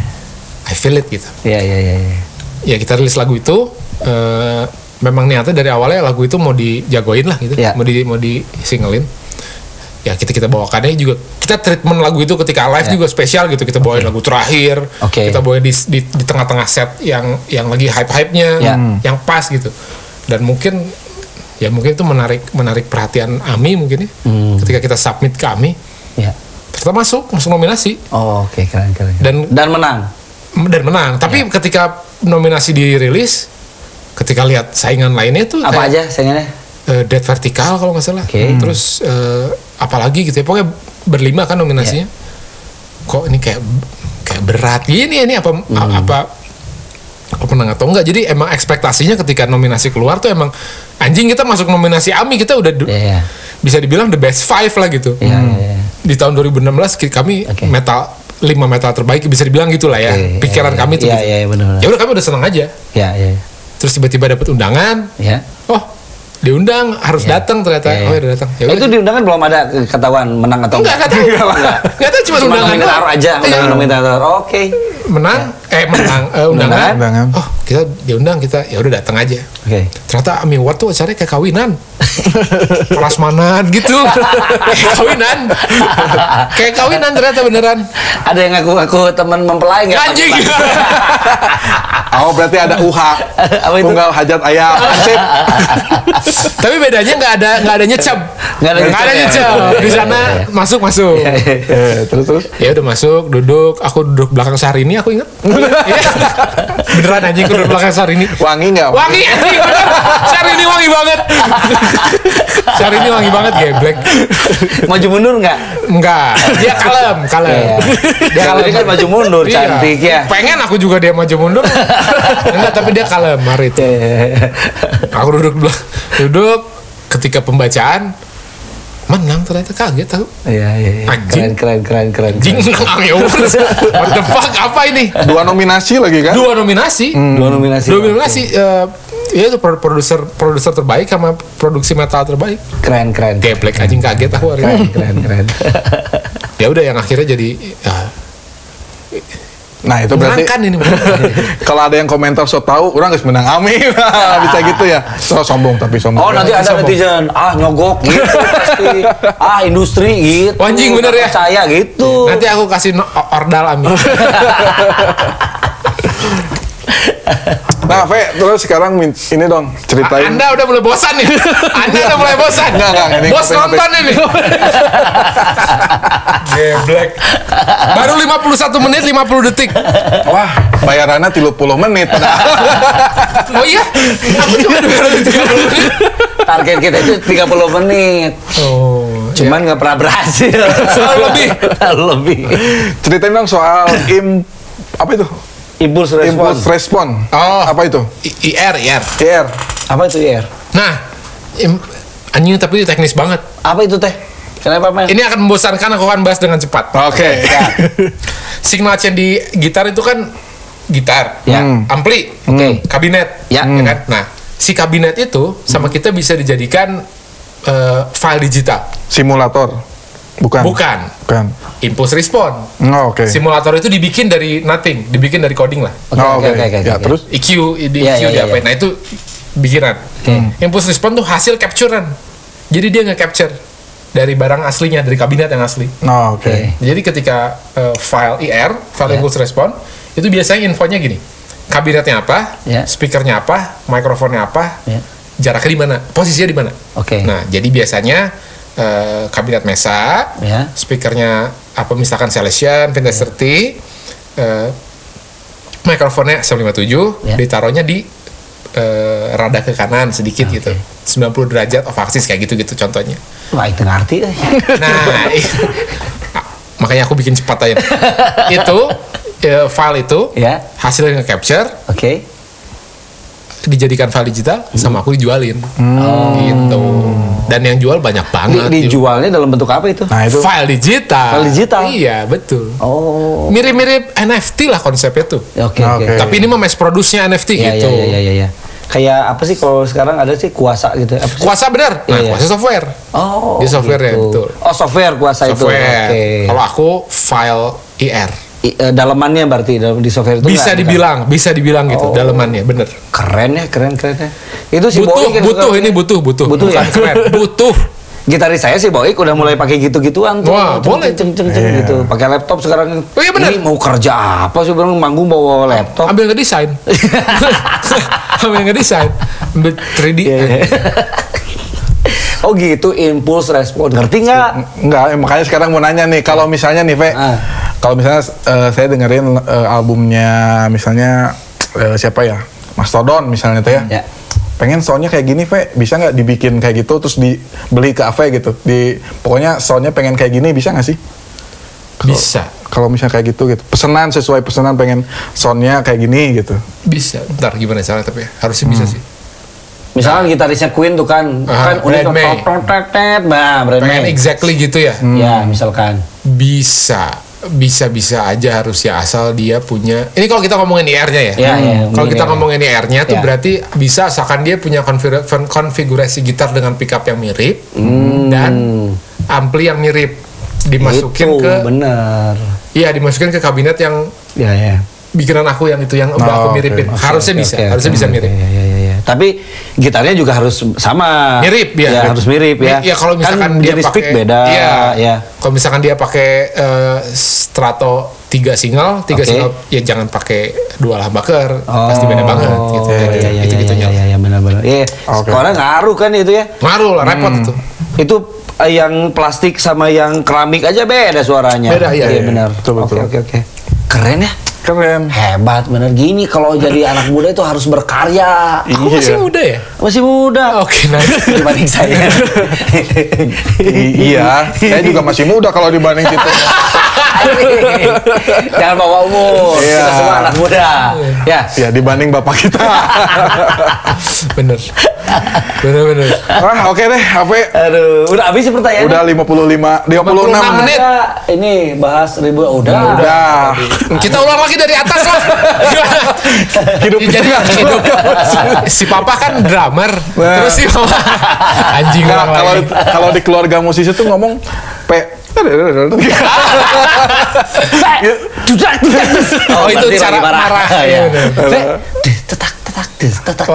I feel it gitu. Iya iya iya. iya. Ya kita rilis lagu itu eh, memang niatnya dari awalnya lagu itu mau dijagoin lah gitu, Iya. mau di mau di singlein. Ya kita kita bawakannya juga kita treatment lagu itu ketika live Iya. juga spesial gitu kita bawain lagu terakhir, Oke. kita bawain di, di di tengah-tengah set yang yang lagi hype hype nya, Iya. yang pas gitu. Dan mungkin ya mungkin itu menarik menarik perhatian Ami mungkin ya Hmm. ketika kita submit ke Ami Iya. ternyata masuk masuk nominasi Oh, oke keren keren. Dan- dan menang. dan menang. Tapi Iya. ketika nominasi dirilis, ketika lihat saingan lainnya tuh Apa kayak, aja sayangnya? Eh, Dead Vertical kalau nggak salah. Oke. Terus eh, apalagi gitu ya, pokoknya berlima kan nominasinya. Iya. Kok ini kayak kayak berat gini ini apa Hmm. apa apa menang atau enggak. Jadi emang ekspektasinya ketika nominasi keluar tuh emang anjing kita masuk nominasi AMI kita udah Iya iya. bisa dibilang the best five lah gitu. Iya iya. iya. Di tahun 2016 ki- kami Oke. metal lima metal terbaik bisa dibilang gitulah ya. Oke, Pikiran iya, kami tuh Iya gitu. iya benar. Ya udah kami udah seneng aja. Iya iya. Terus tiba-tiba dapat undangan. Iya. Oh, diundang harus Iya. datang ternyata. Iya, iya. Oh, ya udah datang. Ya Eh, udah. itu di undangan belum ada ketahuan menang atau enggak enggak tahu. Enggak. Enggak tahu cuma Cuma undangan nominator aja, Iya. undangan nominator. Oke. Menang eh menang eh, undangan. Undangan. Oh, kita diundang kita ya udah datang aja. Oke. Ternyata Ami Award tuh acaranya kayak kawinan. Prasmanan gitu. kayak kawinan. kayak kawinan ternyata beneran. Ada yang ngaku-ngaku teman mempelai nggak? Anjing. Oh berarti ada UH. Apa itu? Tunggal hajat ayam. Sip. Tapi bedanya nggak ada nggak ada nyecap. Nggak ada Nggak ada nyecap, ya. Di sana masuk masuk. Eh, terus terus. Ya udah masuk, duduk. Aku duduk belakang Syahrini, aku inget. Iya. Beneran anjing, aku duduk belakang Syahrini. Wangi nggak? Wangi anjing, bener. Syahrini wangi banget. Syahrini wangi banget, geblek. Maju mundur nggak? Enggak, dia kalem, kalem. Iya. Dia kalau ini kan maju mundur, cantik ya. Pengen aku juga dia maju mundur. Enggak, tapi dia kalem, hari itu. Aku duduk belak- duduk ketika pembacaan menang ternyata kaget aku. Iya iya. iya. Keren keren keren keren. Jing Awards. What the fuck apa ini? Dua nominasi lagi kan? Dua nominasi. Dua nominasi. Dua nominasi eh, ya itu pro- produser produser terbaik sama produksi metal terbaik. Keren keren. Geblek anjing kaget aku hari Keren ini. keren keren. Ya udah yang akhirnya jadi ya, Nah itu berarti menangkan ini. kalau ada yang komentar so tahu, orang nggak menang Ami. Bisa gitu ya. So sombong tapi sombong. Oh nanti ada sombong. netizen ah nyogok gitu pasti ah industri gitu. Oh, anjing, bener ya? Saya gitu. Nanti aku kasih no- ordal Ami. Nah, Ve, terus sekarang min- ini dong ceritain. Anda udah mulai bosan nih. Anda udah mulai bosan. Enggak, enggak, ini Bos ngapain, nonton ini. Geblek. Baru 51 menit 50 detik. Wah, bayarannya 30 menit. Oh iya? Aku cuma 230 menit. Target kita itu 30 menit. Oh. Cuman nggak pernah berhasil. Selalu lebih. Lebih. ceritain dong soal im apa itu? Impulse respon. Impulse respon. Oh. Apa itu? I- IR, IR. IR. Apa itu ya? Nah, anjing tapi ini teknis banget. Apa itu teh? Kenapa men? Ini akan membosankan aku akan bahas dengan cepat. Oke. Signal chain di gitar itu kan gitar, Ya. Hmm. ampli, Oke. kabinet, Ya. kan? Nah, si kabinet itu sama kita bisa dijadikan eh, file digital. Simulator. Bukan. Bukan. Bukan. Impulse response. Oh, oke. Simulator itu dibikin dari nothing, dibikin dari coding lah. Oke, Oh, oke, oke, oke, Ya, oke. terus EQ, di Iya, EQ iya, iya, diapain. iya. Nah itu bikinan. Impulse response tuh hasil capturean. Jadi dia nge-capture dari barang aslinya, dari kabinet yang asli. Oh, oke. Oke. Jadi ketika eh, file IR, file Ya. impulse response, itu biasanya infonya gini. Kabinetnya apa, Ya. speakernya apa, mikrofonnya apa, Ya. jaraknya di mana, posisinya di mana. Oke. Nah, jadi biasanya eh, kabinet Mesa, Ya. speakernya apa misalkan Celestion, Vintage 30, eh, mikrofonnya SM57, Ya. ditaruhnya di eh, rada ke kanan sedikit Oke. gitu. 90 derajat off axis kayak gitu-gitu contohnya. Wah itu ngerti. Nah, Ah, makanya aku bikin cepat aja. itu eh, file itu Ya. hasilnya nge-capture, Oke. Dijadikan file digital sama aku dijualin. Oh. Gitu. Dan yang jual banyak Di, banget. dijualnya dalam bentuk apa itu? Nah, itu File digital. File digital? Iya, betul. Oh. Mirip-mirip NFT lah konsepnya tuh. Oke Nah, oke. oke. Tapi ini mah mass produce-nya NFT Iya gitu. iya iya iya. iya. Kayak apa sih kalau sekarang ada sih kuasa gitu? Apa sih? Kuasa benar. Nah, Iya, iya. kuasa software. Oh. Dia software ya, betul. Oh software kuasa itu. Software. Oke. Kalau aku file IR. I- eh, dalamannya berarti dalam di software itu Bisa nggak- dibilang, bisa dibilang gitu Oh. dalemannya, bener. keren ya keren keren ya. Itu si butuh, butuh ini butuh, butuh. Butuh Bukan ya? keren, butuh. Gitaris saya sih Boik udah mulai pakai gitu-gituan tuh. Wah, Ceng, boleh. ceng, ceng, ceng, Iya. gitu. Pakai laptop sekarang. Oh, iya bener. Ini mau kerja apa sih bilang manggung bawa laptop. Ambil ngedesain. Ambil ngedesain. Ambil 3D. Iya, iya. oh gitu impulse respon ngerti nggak? Enggak, eh, makanya sekarang mau nanya nih, kalau misalnya nih, Ve, Ah. Kalau misalnya eh, saya dengerin eh, albumnya misalnya eh, siapa ya, Mastodon misalnya tuh ya, Ya. pengen soundnya kayak gini, Ve, bisa nggak dibikin kayak gitu, terus dibeli ke Ave gitu, di pokoknya soundnya pengen kayak gini, bisa nggak sih? Bisa. Kalau misalnya kayak gitu, gitu, pesanan sesuai pesanan pengen soundnya kayak gini gitu. Bisa. Ntar gimana caranya tapi ya? Harusnya bisa sih. Misalkan gitarisnya Queen tuh kan, Ah, kan udah Brian May. nah Brian Pengen May. exactly gitu ya? Ya misalkan. Bisa. Bisa-bisa aja harus ya asal dia punya. Ini kalau kita ngomongin IR-nya ya. Ya, ya, Kalau kita ya. ngomongin IR-nya tuh Ya. berarti bisa asalkan dia punya konfigur- konfigurasi gitar dengan pickup yang mirip Hmm. dan ampli yang mirip dimasukin itu, ke bener. iya dimasukin ke kabinet yang Ya ya. bikinan aku yang itu yang udah Oh, aku miripin. Oke, harusnya Oke, bisa, oke, harusnya oke, bisa mirip. Ya, ya, ya, ya. Tapi gitarnya juga harus sama. Mirip ya. Ya, harus mirip ya. Iya kalau misalkan kan dia pakai beda. Iya. ya. Kalau misalkan dia pakai eh, strato tiga single, tiga Oke. single ya jangan pakai dua humbucker, pasti beda banget gitu. Oh, gitu, iya, iya, gitu, iya, gitunya. iya, iya, benar-benar. Iya, Oke. soalnya ngaruh kan itu ya. Ngaruh lah, repot Hmm. itu. Itu eh, yang plastik sama yang keramik aja beda suaranya. Beda, iya, iya. benar. Betul, Oke, betul. oke, oke. Keren ya. Keren. Hebat bener gini kalau jadi anak muda itu harus berkarya. Aku masih muda ya? Masih muda. Oke, nice. Dibanding saya. Iya, saya juga masih muda kalau dibanding situ. Jangan bawa umur. Iya. Kita semua anak muda. Ya. ya dibanding bapak kita. Bener. Bener, bener. ah, oke deh, Ave. Aduh, udah habis sih pertanyaannya. Udah 55, 56 56 menit. Ini bahas ribu udah. Udah. Kita ulang lagi dari atas lah. Hidup Jadi hidup. si papa kan drummer, terus si mama anjing ulang kalau kalau di keluarga musisi tuh ngomong pe Oh, itu cara marah. Ya. Tetak tetak deh, tetak.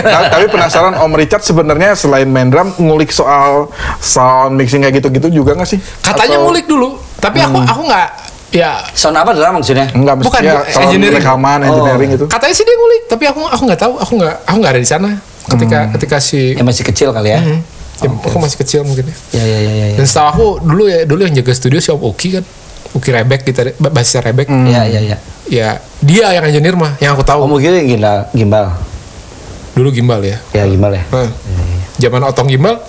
Nah, tapi penasaran Om Richard sebenarnya selain main drum ngulik soal sound mixing kayak gitu-gitu juga nggak sih? Katanya ngulik dulu, tapi aku aku nggak ya Sound apa drum maksudnya? Enggak Bukan, bu- sound engineering. rekaman, engineering itu. katanya sih dia ngulik, tapi aku aku nggak tahu, aku nggak aku nggak ada di sana ketika ketika si Ya masih kecil kali ya. Hmm, ya, aku masih kecil mungkin ya. Ya ya ya ya. ya. Dan setahu aku dulu ya dulu yang jaga studio si Om Uki kan, Uki Rebek kita bassnya Rebek, Ya ya ya. ya dia yang engineer mah, yang aku tahu Oh mungkin gimbal, gimbal. dulu gimbal ya. Ya gimbal ya. Nah, Zaman otong gimbal,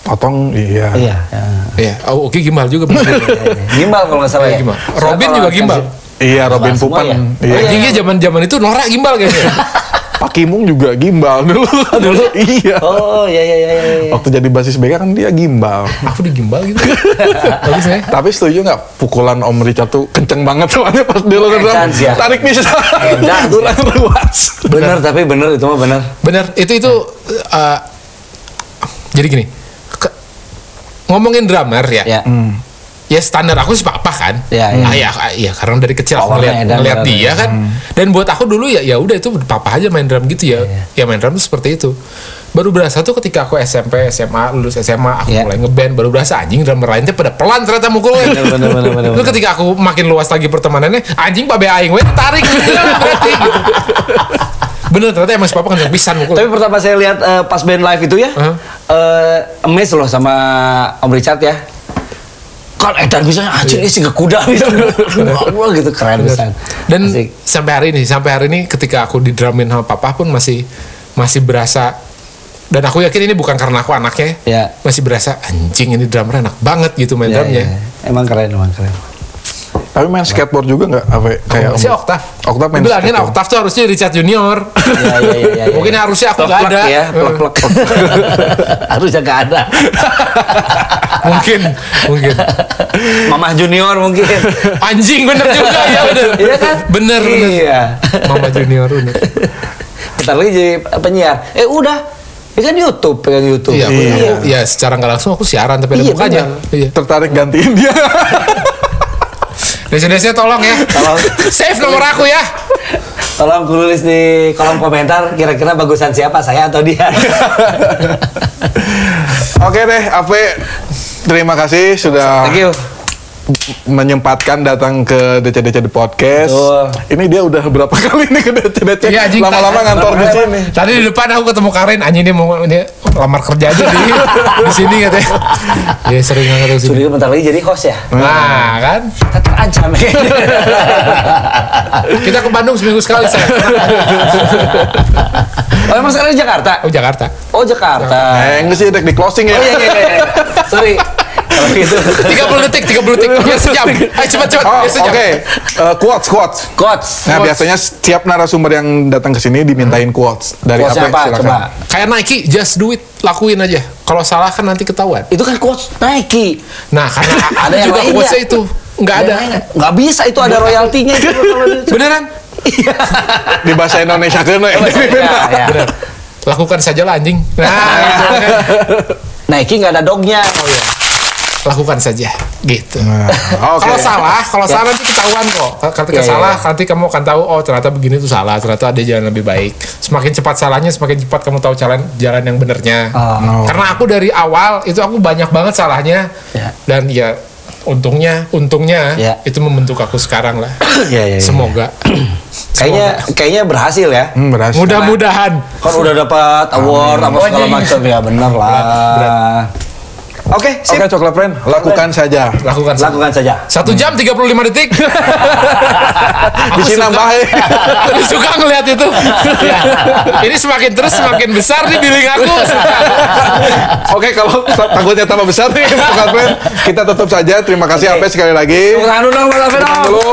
Otong iya. Iya. ya. ya oh, Uki gimbal juga bener. Gimbal kalau nggak salah Iya, ya. gimbal. Robin juga gimbal. Iya, Robin Pupan. ya? Iya. Oh, Anjingnya zaman zaman itu norak gimbal kayaknya. Pak Kimung juga gimbal dulu. dulu iya. Oh ya ya ya ya. ya. Waktu jadi basis BK kan dia gimbal. aku di gimbal gitu. Bagus ya. Tapi setuju nggak pukulan Om Richard tuh kenceng banget soalnya pas dia sih ya. tarik sih ya. tulang ruas. Bener tapi bener itu mah bener. Bener, itu itu uh, jadi gini. ngomongin drummer ya. Ya. Ya standar aku sih apa kan? Ya, ya. Ah, ya, ya, karena dari kecil aku ngeliat, ngeliat dia kan. Dan buat aku dulu ya ya udah itu papa aja main drum gitu ya. Ya main drum tuh seperti itu. Baru berasa tuh ketika aku SMP, SMA, lulus SMA, aku Ya. mulai ngeband, baru berasa anjing drummer lainnya pada pelan ternyata mukulnya. Terus ketika aku makin luas lagi pertemanannya, anjing babe aing we tarik berarti. gitu. Bener ternyata emang si papa kan pisan mukul. Tapi pertama saya lihat eh, pas band live itu ya, Heeh. eh amazed loh sama Om Richard ya. Kan edan bisa anjing ini sih kuda gitu. Wah gitu keren bisa. Dan Asik. sampai hari ini, sampai hari ini ketika aku di drumin sama papa pun masih masih berasa dan aku yakin ini bukan karena aku anaknya Ya. masih berasa anjing ini drummer enak banget gitu main Ya, drumnya ya. Emang keren, emang keren. Tapi main skateboard juga nggak? Apa kayak si Oktav Oktav main bilangin. Oktav tuh harusnya Richard Junior Ya, ya, ya, ya, ya. mungkin harusnya aku nggak ada ya, plek-plek. Harusnya nggak ada. mungkin mungkin Mamah Junior mungkin. anjing bener juga ya bener Iya kan? bener bener Iya. Mama Junior bener Bentar lagi jadi penyiar. Eh udah. Ini kan YouTube, pegang YouTube. iya, aku, Iya. aku- ya secara nggak langsung aku siaran tapi ada Iya, mukanya iya Tertarik gantiin dia. Desa-desa tolong ya Tolong. save nomor aku ya Tolong tulis di kolom komentar kira-kira bagusan siapa, saya atau dia. Oke deh, Ave. Terima kasih sudah Thank you. Menyempatkan datang ke DCDC di podcast. Betul. Ini dia udah berapa kali nih ke DCDC? Iya, anjing, Lama-lama ngantor di sini. Tadi di depan aku ketemu Karin, anjing dia mau dia lamar kerja aja di di sini katanya. Dia sering nggak ke sini. Sudah bentar lagi jadi host ya. Nah, kan Kita terancam ya. kita ke Bandung seminggu sekali saya. oh emang sekarang di Jakarta? Oh Jakarta. Oh Jakarta. Eh, enggak sih, dek di closing ya. Oh iya iya iya. Sorry. Kalau gitu. 30 detik, 30 detik, biar sejam. Ayo cepat cepat, Oh, biar oke. sejam. Eh, quotes, quotes. Coach. Nah, Quotes. biasanya setiap narasumber yang datang ke sini dimintain quotes dari Quotes Ave. apa? Silakan. Coba. Kayak Nike, just do it, lakuin aja. Kalau salah kan nanti ketahuan. Itu kan coach Nike. Nah, karena Ada yang juga quotesnya itu nggak ada. Nggak bisa itu ada royaltinya itu. Beneran? Di bahasa Indonesia kan? Ya, ya. Bener. Lakukan saja lah anjing. Nah, kan. Nike nggak ada dognya. Oh iya. Lakukan saja, gitu. Nah, oke. Kalau salah, kalau Ya. salah nanti ketahuan kok. Ketika Ya, ya, salah, ya. nanti kamu akan tahu oh ternyata begini tuh salah, ternyata ada jalan lebih baik. Semakin cepat salahnya, semakin cepat kamu tahu jalan jalan yang benernya. Oh. Karena aku dari awal itu aku banyak banget salahnya. Ya. Dan ya untungnya, untungnya Ya. itu membentuk aku sekarang lah. Iya iya. iya. Semoga. Kayaknya kayaknya berhasil ya. Hmm, berhasil. Mudah-mudahan. Kan udah dapat award apa segala macam ya bener lah. Oke, sip. Oke, Coklat Friend, lakukan saja. Lakukan saja. Lakukan saja. Satu jam 35 detik. Di sini nambahin. Aku suka ngeliat itu. Ya. Ini semakin terus semakin besar nih billing aku. Oke, kalau ta- takutnya tambah besar nih, Coklat Friend, kita tutup saja. Terima kasih Ave sekali lagi. Tepuk tangan dulu dong. dulu.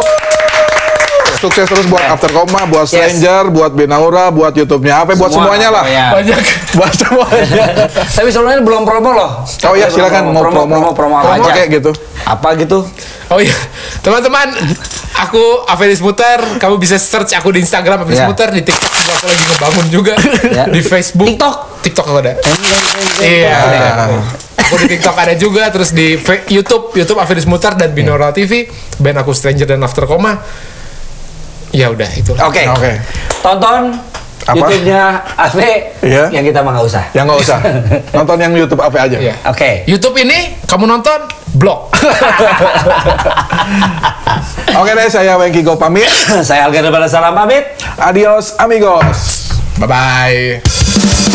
Sukses terus buat After Koma, buat Yes. Stranger, buat Benaura, buat YouTube-nya apa, buat Semua, semuanya lah. oh ya. Banyak. Buat semuanya. Tapi sebelumnya belum promo loh. Oh iya, silakan mau promo. promo, promo, apa aja. Kayak gitu. Apa gitu? Oh iya, teman-teman, aku Avelis Muter. Kamu bisa search aku di Instagram Avelis Ya. Muter, di TikTok juga aku lagi ngebangun juga, Ya. di Facebook, TikTok? TikTok aku ada. Iya. Aku di TikTok ada juga, terus di YouTube, YouTube Avelis Muter dan Binaural TV, band aku Stranger dan After Koma. Ya udah itu. Oke. Oke. Tonton Apa? YouTube-nya AV Iya. yang kita mah nggak usah. Yang nggak usah. Nonton yang YouTube apa aja. Iya. Oke. YouTube ini kamu nonton blog. Oke deh, saya Wengki Go pamit. Saya Alga Salam pamit. Adios, amigos. Bye bye.